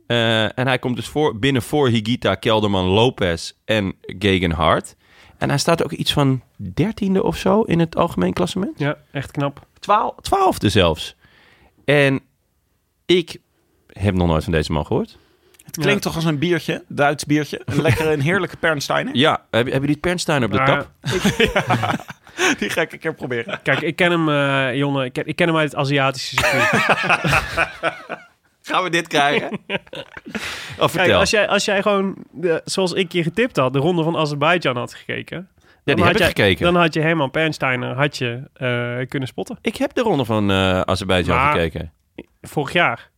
Eh, en hij komt dus voor, binnen voor Higita, Kelderman, Lopez en Gegen Hart. En hij staat ook iets van dertiende of zo in het algemeen klassement. Ja, echt knap. Twaal, twaalfde zelfs. En ik heb nog nooit van deze man gehoord. Het klinkt toch als een biertje, Duits biertje. Een lekkere, een heerlijke Pernsteiner. Ja, heb, hebben jullie Pernsteiner op de Maar, tap? (laughs) Die ga ik een keer proberen. Kijk, ik ken hem, eh Jonne, ik ken, ik ken hem uit het Aziatische circuit. Gaan we dit krijgen? (laughs) oh, Kijk, vertel. als jij, als jij gewoon, de, zoals ik je getipt had, de ronde van Azerbeidzjan had gekeken. ja, dan die had heb ik jij- gekeken. Dan had je Herman Pernsteiner had je, eh, kunnen spotten. Ik heb de ronde van eh Azerbeidzjan gekeken. Vorig jaar.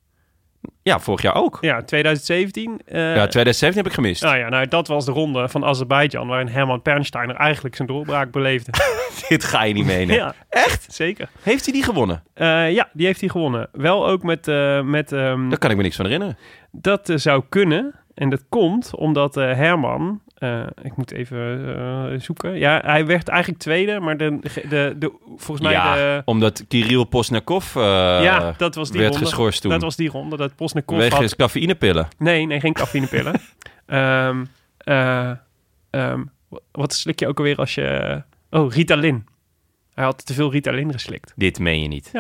Ja, vorig jaar ook. Ja, 2017. eh, Ja, 2017 heb ik gemist. nou ja, nou, dat was de ronde van Azerbeidzjan, waarin Herman Pernsteiner eigenlijk zijn doorbraak beleefde. (laughs) Dit ga je niet menen. ja, Echt? zeker. Heeft hij die gewonnen? Eh, ja, die heeft hij gewonnen. Wel ook met, eh, met ehm, Daar kan ik me niks van herinneren. Dat zou kunnen. En dat komt omdat eh, Herman... eh, ik moet even eh, zoeken. Ja, hij werd eigenlijk tweede. Maar de, de, de, volgens mij... ja, de, omdat Kirill Posnakov ja, dat was die werd ronde. geschorst toen. Dat was die ronde. Dat Posnikov Wegens had... cafeïnepillen. Nee, nee, geen cafeïnepillen. (laughs) Ehm, wat slik je ook alweer als je... Oh, Ritalin. Hij had te veel Ritalin geslikt. Dit meen je niet.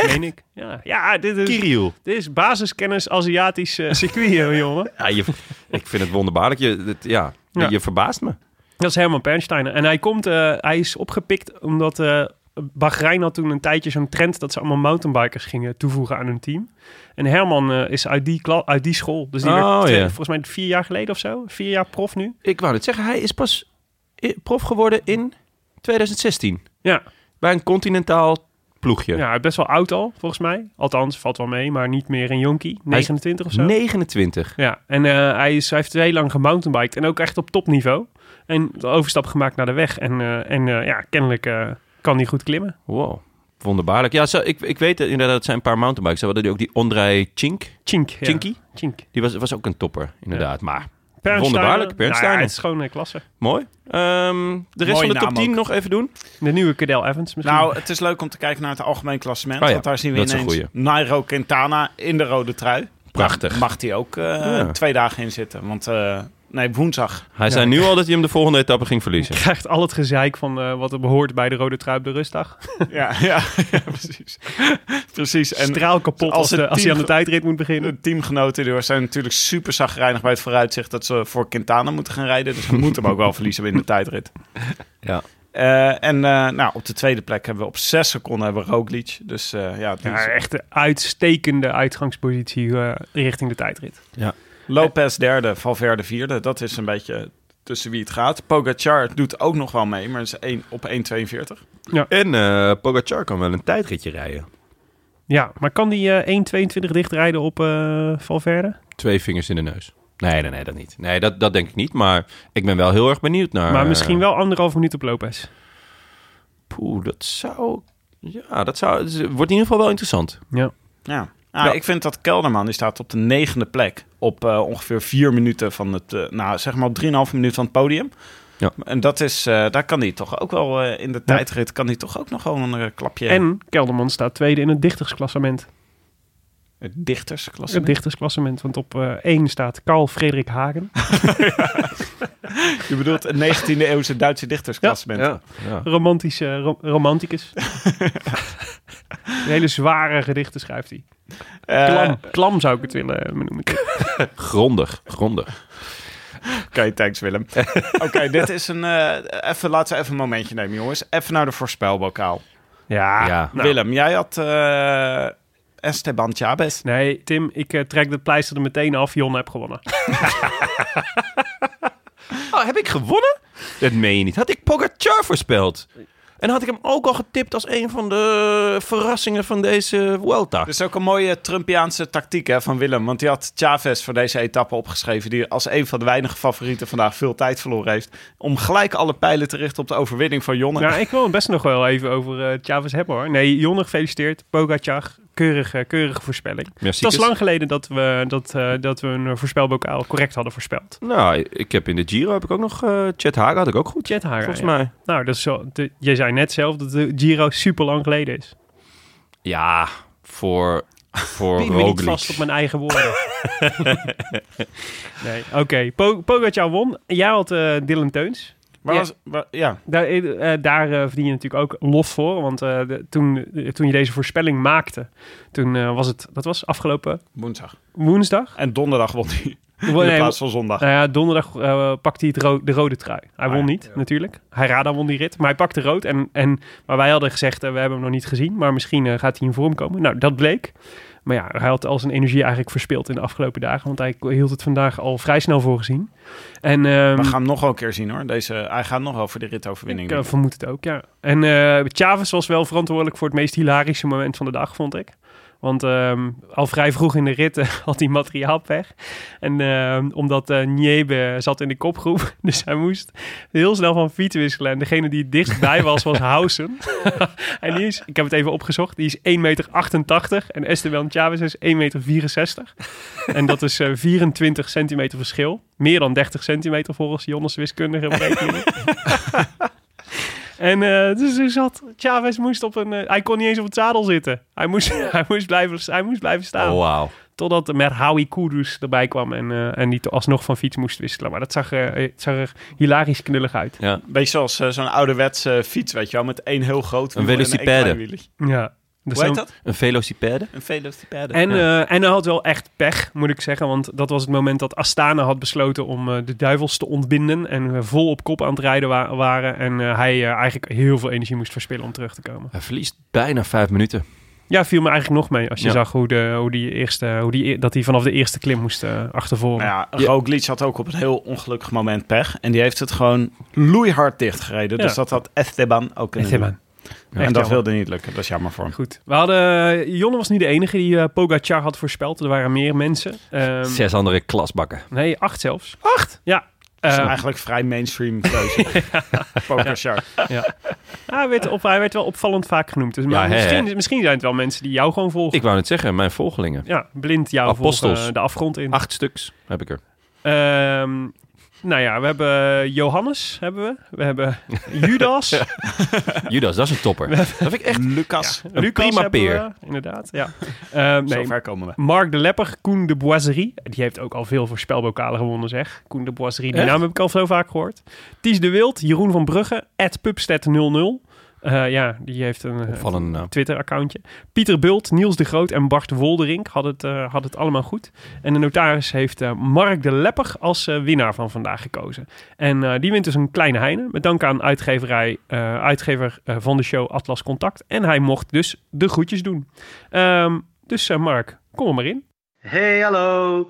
Dat meen ik. Ja, ja dit, is, Kirill. dit is basiskennis Aziatisch eh, circuit, jongen. Ja, je, ik vind het wonderbaarlijk. Je, het- ja, Ja. je verbaast me. Dat is Herman Pernsteiner. En hij, komt, eh, hij is opgepikt omdat eh Bahrein had toen een tijdje zo'n trend dat ze allemaal mountainbikers gingen toevoegen aan hun team. En Herman eh, is uit die, uit die school. Dus die Oh, werd twee- ja. volgens mij vier jaar geleden of zo. Vier jaar prof nu. Ik wou het zeggen, hij is pas prof geworden in 2016. Ja, Bij een continentaal ploegje. ja best wel oud al, volgens mij. Althans, valt wel mee, maar niet meer een jonkie. Hij is 29 of zo. 29. Ja, en eh, hij, is, hij heeft heel lang gemountainbiked en ook echt op topniveau. En de overstap gemaakt naar de weg. En, eh, en eh, ja, kennelijk kan hij goed klimmen. Wow. Wonderbaarlijk. Ja, zo, ik, ik weet het, inderdaad, het zijn een paar mountainbikes. We hadden die ook die Ondrej Chink. Chink. Ja. Chinky. Chink. Die was, was ook een topper, inderdaad. Maar. Wonderbaarlijk, Pernsteiner. Nou ja, het is gewoon een klasse. mooi. Ehm, de rest Mooie van de top naam 10 ook. nog even doen. De nieuwe Cadel Evans misschien. Nou, het is leuk om te kijken naar het algemeen klassement. Oh ja, want daar zien we dat is een ineens goeie. Nairo Quintana in de rode trui. Prachtig. Mag die ook eh, Ja. twee dagen in zitten. Want eh, Nee, woensdag. Hij zei nu al dat hij hem de volgende etappe ging verliezen. (laughs) Krijgt al het gezeik van eh, wat er behoort bij de rode trui op de rustdag. (laughs) Ja, ja, ja precies. precies. En Straal kapot als, als het de, als hij aan de tijdrit moet beginnen. de teamgenoten die zijn natuurlijk super zagrijnig bij het vooruitzicht dat ze voor Quintana moeten gaan rijden. Dus hij moet hem ook wel verliezen in de tijdrit. (laughs) Ja. Eh, en eh, nou, op de tweede plek hebben we op zes seconden hebben we Roglic. Dus eh, ja, Ja, is- echt een uitstekende uitgangspositie richting de tijdrit. Lopez derde, Valverde vierde. Dat is een beetje tussen wie het gaat. Pogacar doet ook nog wel mee, maar is één, op 1,42. En eh Pogacar kan wel een tijdritje rijden. Ja, maar kan die eh 1.22 dichtrijden op eh, Valverde? Twee vingers in de neus. Nee, nee, nee, dat niet. Nee, dat, dat denk ik niet. Maar ik ben wel heel erg benieuwd naar... maar misschien wel anderhalf minuut op Lopez. Poeh, dat zou... Ja, dat zou... Het wordt in ieder geval wel interessant. Ja. Ja. Ik vind dat Kelderman, die staat op de negende plek. Op eh, ongeveer vier minuten van het, eh, nou zeg maar op 3,5 minuut van het podium. Ja. En dat is, eh, daar kan hij toch ook wel eh, in de tijdrit, kan hij toch ook nog gewoon een klapje. En Kelderman staat tweede in het dichtersklassement. het dichtersklasse. Het dichtersklassement, want op 1 staat Carl Frederik Hagen. (laughs) Je bedoelt een 19e eeuwse Duitse dichtersklassement. Ja. ja. Romantische ro- romanticus. (laughs) Hele zware gedichten schrijft hij. Eh, Klam, klam zou ik het willen eh, noemen. (laughs) Grondig, grondig. Oké, thanks Willem. (laughs) Oké, dit is een. eh, even, laten we even een momentje nemen, jongens. Even naar de voorspelbokaal. Ja, Ja. nou. Willem, jij had eh, Esteban Chavez. Nee, Tim, ik eh, trek het pleister er meteen af. Jon heb gewonnen. (laughs) Oh, heb ik gewonnen? Dat meen je niet. Had ik Pogacar voorspeld? En had ik hem ook al getipt als een van de verrassingen van deze Vuelta? Dat is ook een mooie Trumpiaanse tactiek hè, van Willem. Want die had Chavez voor deze etappe opgeschreven. Die als een van de weinige favorieten vandaag veel tijd verloren heeft. Om gelijk alle pijlen te richten op de overwinning van Jonne. Nou, ik wil het best nog wel even over eh Chavez hebben hoor. Nee, Jon gefeliciteerd. Pogacar, keurige, keurige voorspelling. Merci. Het was lang geleden dat we, dat, eh, dat we een voorspelbokaal correct hadden voorspeld. Nou, ik heb in de Giro heb ik ook nog... eh Chet Haga had ik ook goed, Chet Haga, volgens ja. mij. Nou, dat is zo, de, je zei net zelf dat de Giro super lang geleden is. Ja, voor, voor (laughs) Ik ben niet vast op mijn eigen woorden. (laughs) nee, oké. Po Pogacar won. Jij had eh Dylan Teuns. Maar Ja. was- wa- ja. Daar, eh, daar eh, verdien je natuurlijk ook lof voor. Want eh, de- toen, toen je deze voorspelling maakte, toen was het, dat was afgelopen woensdag. woensdag. En donderdag won hij. (laughs) In Nee, plaats van zondag. Nou ja, donderdag pakte hij het ro- de rode trui. Hij Ah, won ja. niet, natuurlijk. Hij won die rit, maar hij pakte rood. En, en, maar wij hadden gezegd, we hebben hem nog niet gezien. Maar misschien gaat hij in vorm komen. Nou, dat bleek. Maar ja, hij had al zijn energie eigenlijk verspild in de afgelopen dagen. Want hij hield het vandaag al vrij snel voor gezien. En, ehm, We gaan hem nog wel een keer zien hoor. Deze, hij gaat nog wel voor de ritoverwinning. ik eh, vermoed het ook, ja. En eh Chavez was wel verantwoordelijk voor het meest hilarische moment van de dag, vond ik. Want ehm, al vrij vroeg in de rit eh, (laughs) had hij materiaalpech. En ehm, omdat eh Niebe zat in de kopgroep, (laughs) dus hij moest heel snel van fiets wisselen. En degene die het dichtstbij was, was Housen. (laughs) en die is, ik heb het even opgezocht, die is 1,88 meter. En Esteban Chavez is 1,64 meter. en dat is eh, 24 centimeter verschil. Meer dan 30 centimeter volgens Jonnes wiskundige. En eh, dus er zat, Chavez moest op een... eh, hij kon niet eens op het zadel zitten. Hij moest, (laughs) hij moest, blijven, hij moest blijven staan. Oh, wauw. Totdat Merhawi Kudus erbij kwam en, eh, en die alsnog van fiets moest wisselen. Maar dat zag, er- het zag er hilarisch knullig uit. Ja. Beetje zoals zo'n ouderwetse fiets, weet je wel. Met één heel groot Een wiel en klein. Ja. Dus Hoe heet dat? Een velocipede? Een velocipede. En, Ja. eh, en hij had wel echt pech, moet ik zeggen. Want dat was het moment dat Astana had besloten om eh, de duivels te ontbinden. En we vol op kop aan het rijden wa- waren. En eh, hij eh, eigenlijk heel veel energie moest verspillen om terug te komen. Hij verliest bijna vijf minuten. Ja, viel me eigenlijk nog mee. Als je Ja. zag hoe, de, hoe die eerste, hoe die, dat hij vanaf de eerste klim moest eh achtervoren. Nou ja, Roglic had ook op een heel ongelukkig moment pech. En die heeft het gewoon loeihard dichtgereden. Ja. Dus dat had Esteban ook kunnen Esteban. doen. Echt En dat jammer. wilde niet lukken. Dat is jammer voor hem. Goed. We hadden, Jonne was niet de enige die eh, Pogacar had voorspeld. Er waren meer mensen. Ehm, Zes andere klasbakken. nee, acht zelfs. Acht? Ja. Dat is Eh, eigenlijk vrij mainstream keuze. (laughs) Pogacar. ja. hij, werd op, hij werd wel opvallend vaak genoemd. Dus maar hè, misschien, misschien zijn het wel mensen die jou gewoon volgen. Ik wou net zeggen, mijn volgelingen. Ja, blind jou Apostels. volgen eh, de afgrond in. Acht stuks heb ik er. Ehm, Nou ja, we hebben Johannes, hebben we. We hebben (laughs) Judas. Judas, dat is een topper. Dat vind ik echt Lucas. een Lucas prima peer. we, inderdaad, ja. Eh, nee, Zover komen we. Mark de Lepper, Koen de Boiserie. Die heeft ook al veel voor spelbokalen gewonnen, zeg. Koen de Boiserie, die Echt? naam heb ik al zo vaak gehoord. Ties de Wild, Jeroen van Brugge, Pupstet00. Eh ja, die heeft een eh. Twitter-accountje. Pieter Bult, Niels de Groot en Bart Wolderink hadden het, eh, hadden het allemaal goed. En de notaris heeft eh, Mark de Lepper als eh, winnaar van vandaag gekozen. En eh, die wint dus een kleine heine. Met dank aan uitgeverij, eh, uitgever eh, van de show Atlas Contact. En hij mocht dus de groetjes doen. Ehm, dus Mark, kom er maar in. Hey, hallo.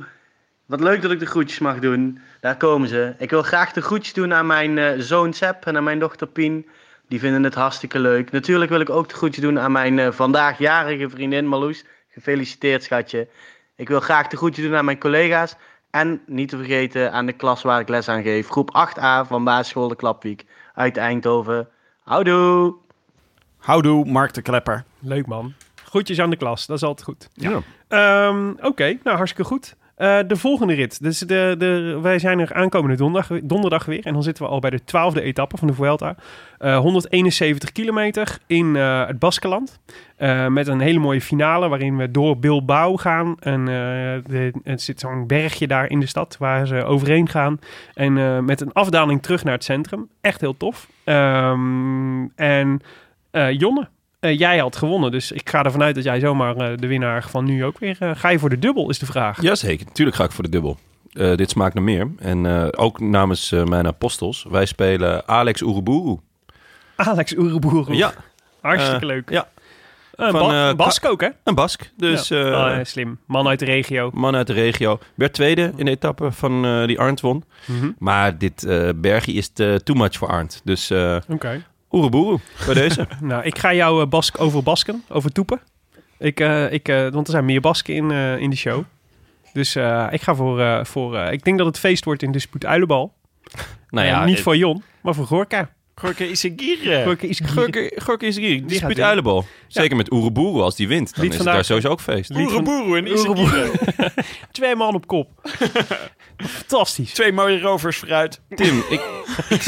Wat leuk dat ik de groetjes mag doen. Daar komen ze. Ik wil graag de groetjes doen aan mijn eh, zoon Sepp en aan mijn dochter Pien. Die vinden het hartstikke leuk. Natuurlijk wil ik ook de groetjes doen aan mijn eh, vandaag jarige vriendin Marloes. Gefeliciteerd, schatje. Ik wil graag de groetjes doen aan mijn collega's. En niet te vergeten aan de klas waar ik les aan geef. Groep 8a van basisschool De Klapwiek uit Eindhoven. Houdoe! Houdoe, Mark de Klepper. Leuk man. Groetjes aan de klas, dat is altijd goed. Ja. Ehm, Oké, nou hartstikke goed. Eh, de volgende rit. Dus de, de, wij zijn er aankomende donderdag, donderdag weer. En dan zitten we al bij de twaalfde etappe van de Vuelta. Eh 171 kilometer in eh, het Baskeland. Eh, met een hele mooie finale waarin we door Bilbao gaan. En eh, de, het zit zo'n bergje daar in de stad waar ze overheen gaan. En eh, met een afdaling terug naar het centrum. Echt heel tof. Ehm, en eh, Jonne, eh, jij had gewonnen, dus ik ga ervan uit dat jij zomaar eh, de winnaar van nu ook weer... eh, ga je voor de dubbel, is de vraag. Jazeker, natuurlijk ga ik voor de dubbel. Dit smaakt naar meer. En ook namens mijn apostels. Wij spelen Alex Oeruburu. Alex Oeroboer. Ja, Hartstikke leuk. ja. Een Van, ba- Bask ook, hè? een Bask. Dus ja. Oh, slim. Man uit de regio. man uit de regio. Werd tweede in de etappe van die Arndt won. Mhm. Maar dit bergje is te, too much voor Arndt. Dus Oké. Oeruburu bij deze. (laughs) Nou, ik ga jou eh, Bask over Basken, over toepen. Ik, eh, ik, eh, want er zijn meer Basken in, eh, in de show. Dus eh, ik ga voor... eh, voor eh, ik denk dat het feest wordt in Dispuut Uilenbal. nou ja, niet voor Jon, maar voor Gorka. Gorke Isegire. Gorka is Gorky Gorky is hier. Die winnen. Uilenbal. Zeker met Oeruburu als die wint. Dan Lied is het daar sowieso ook feest. Oeroboero en. Isegire. (laughs) Twee man op kop. (laughs) Fantastisch. Twee mooie rovers vooruit. Tim, ik, ik,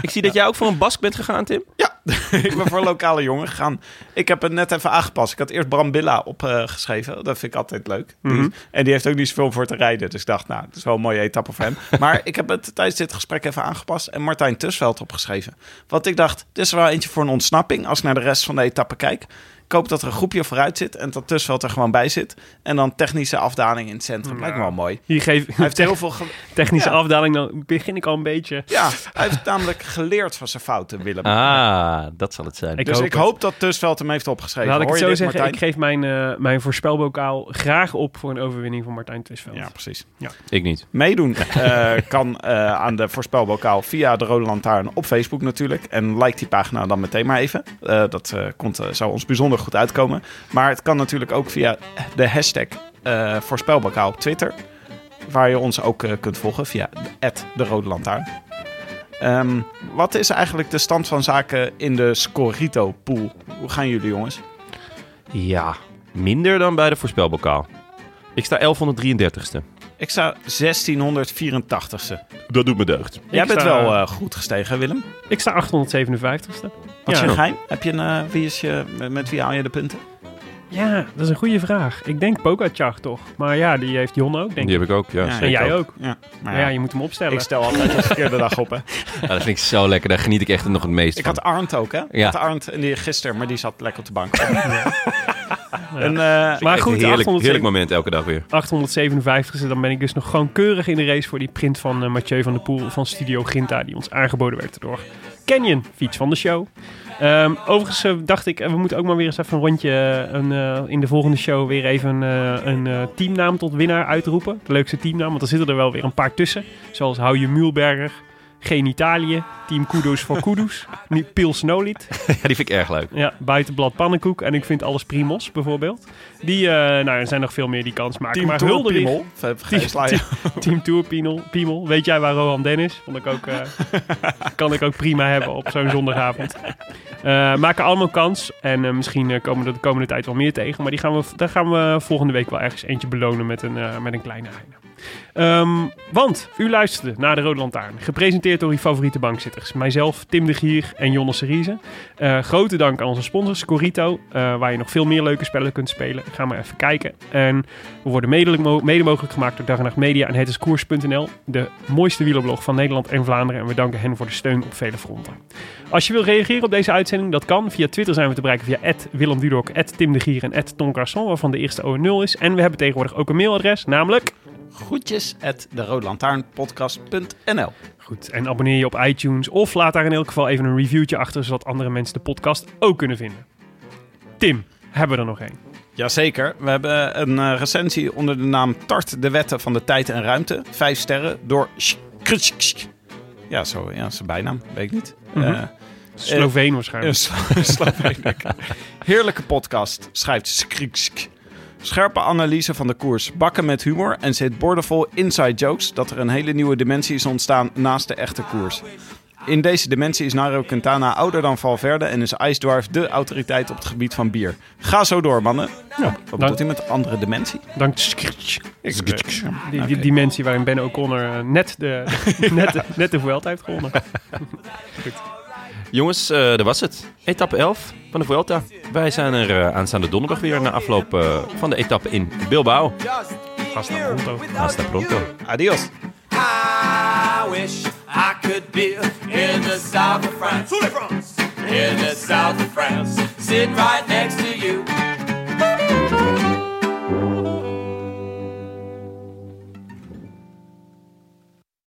ik zie dat jij ook voor een Bask bent gegaan, Tim. Ja, (laughs) ik ben voor een lokale jongen gegaan. Ik heb het net even aangepast. Ik had eerst Bram Billa opgeschreven. dat vind ik altijd leuk. Mhm. en die heeft ook niet zoveel voor te rijden. Dus ik dacht, nou, het is wel een mooie etappe voor hem. (laughs) maar ik heb het tijdens dit gesprek even aangepast. En Martijn Tusveld opgeschreven. Want ik dacht, dit is wel eentje voor een ontsnapping. Als ik naar de rest van de etappe kijk. Ik hoop dat er een groepje vooruit zit. En dat Tusveld er gewoon bij zit. En dan technische afdaling in het centrum. Lijkt me wel mooi. Hier geef Hij heeft heel veel... (laughs) technische Ja. afdaling, dan begin ik al een beetje. Ja, hij heeft namelijk geleerd van zijn fouten, Willem. Ah, dat zal het zijn. Ik dus hoop ik het. hoop dat Tusveld hem heeft opgeschreven. Laat ik het zo dit, zeggen, Martijn? ik geef mijn, eh, mijn voorspelbokaal graag op voor een overwinning van Martijn Twisveld. Ja, precies. Ik niet. Meedoen (laughs) eh, kan eh, aan de voorspelbokaal via de Rode Lantaarn op Facebook natuurlijk. En like die pagina dan meteen maar even. Eh, dat eh, komt, zou ons bijzonder goed uitkomen. Maar het kan natuurlijk ook via de hashtag eh, voorspelbokaal op Twitter. Waar je ons ook eh, kunt volgen via de Rode Lantaarn. Ehm, wat is eigenlijk de stand van zaken in de Scorito pool? Hoe gaan jullie jongens? Ja, minder dan bij de voorspelbokaal. Ik sta 1133ste. Ik sta 1684ste. Dat doet me deugd. Jij bent sta- wel eh, goed gestegen, Willem. Ik sta 857ste. Wat is Ja. je geheim? Heb je een, eh, wie is je, met- met wie haal je de punten? Ja, dat is een goede vraag. Ik denk Pogacar toch. Maar ja, die heeft Jon ook, denk Die ik. heb ik ook, ja. Ja, zeker En jij ook. Ja, Maar maar ja, je moet hem opstellen. ik stel altijd de verkeerde dag op, hè. (laughs) Ja, dat vind ik zo lekker. Daar geniet ik echt nog het meest Ik van. had Arndt ook, hè. Ik Ja. had Arndt en die gisteren, maar die zat lekker op de bank. (laughs) (laughs) En, eh, maar Echt goed, een heerlijk, 807 heerlijk moment elke dag weer. 857ste, dan ben ik dus nog gewoon keurig in de race voor die print van eh, Mathieu van der Poel van Studio Ginta, die ons aangeboden werd door Canyon, fiets van de show. Ehm, overigens eh, dacht ik, we moeten ook maar weer eens even een rondje een, eh, in de volgende show weer even een, eh, een eh, teamnaam tot winnaar uitroepen. De leukste teamnaam, want er zitten er wel weer een paar tussen. Zoals Hou je Muulberger, Geen Italië, Team Kudos voor Kudos, niet Pils Nolid. (laughs) Ja, die vind ik erg leuk. Ja, buitenblad pannenkoek en ik vind alles primos bijvoorbeeld. Die, eh, nou, er zijn nog veel meer die kans maken. Team maar Tour Hulderich- Piemel. Team Tour Piemel, Piemel. Weet jij waar Rohan Dennis? Vond ik ook, eh, (laughs) kan ik ook prima hebben op zo'n zondagavond. Eh, maken allemaal kans. En eh, misschien komen we er de komende tijd wel meer tegen. Maar die gaan we, daar gaan we volgende week wel ergens eentje belonen met een, eh, met een kleine heine. Ehm, want u luisterde naar de Rode Lantaarn. Gepresenteerd door uw favoriete bankzitters. Mijzelf, Tim de Gier en Jonne Seriese. Eh, grote dank aan onze sponsors, Corito. eh, waar je nog veel meer leuke spellen kunt spelen. Ga maar even kijken. En we worden mede, mo- mede mogelijk gemaakt door Dag en Nacht Media en het is koers.nl. De mooiste wielerblog van Nederland en Vlaanderen. En we danken hen voor de steun op vele fronten. Als je wil reageren op deze uitzending, dat kan. Via Twitter zijn we te bereiken via Willem Dudok, Tim de Gier en Tom Carson, waarvan de eerste O0 is. En we hebben tegenwoordig ook een mailadres, namelijk... Groetjes at Goed, en abonneer je op iTunes of laat daar in elk geval even een reviewtje achter, zodat andere mensen de podcast ook kunnen vinden. Tim, hebben we er nog één? Jazeker. We hebben een eh, recensie onder de naam Tart de Wetten van de Tijd en Ruimte. Vijf sterren door... Ja, zo. Ja, zijn bijnaam. Weet ik niet. Eh, Sloveen eh, waarschijnlijk. (laughs) Sloveen. Heerlijke podcast, schrijft Skriksk. Scherpe analyse van de koers, bakken met humor en zit boordevol inside jokes dat er een hele nieuwe dimensie is ontstaan naast de echte koers. In deze dimensie is Nairo Quintana ouder dan Valverde en is Ice Dwarf de autoriteit op het gebied van bier. Ga zo door, mannen. Ja, wat bedoelt hij met andere dimensie? Dank. Ik, Die, die dimensie waarin Ben O'Connor eh, net de, (laughs) net, de, net de Vuelta heeft gewonnen. (laughs) Jongens, eh dat was het. Etappe 11 van de Vuelta. Wij zijn er eh, aanstaande donderdag weer na afloop eh, van de etappe in Bilbao. Hasta pronto. Hasta pronto. Adios. I wish I could be in the south of France. In the south of France, sitting right next to you.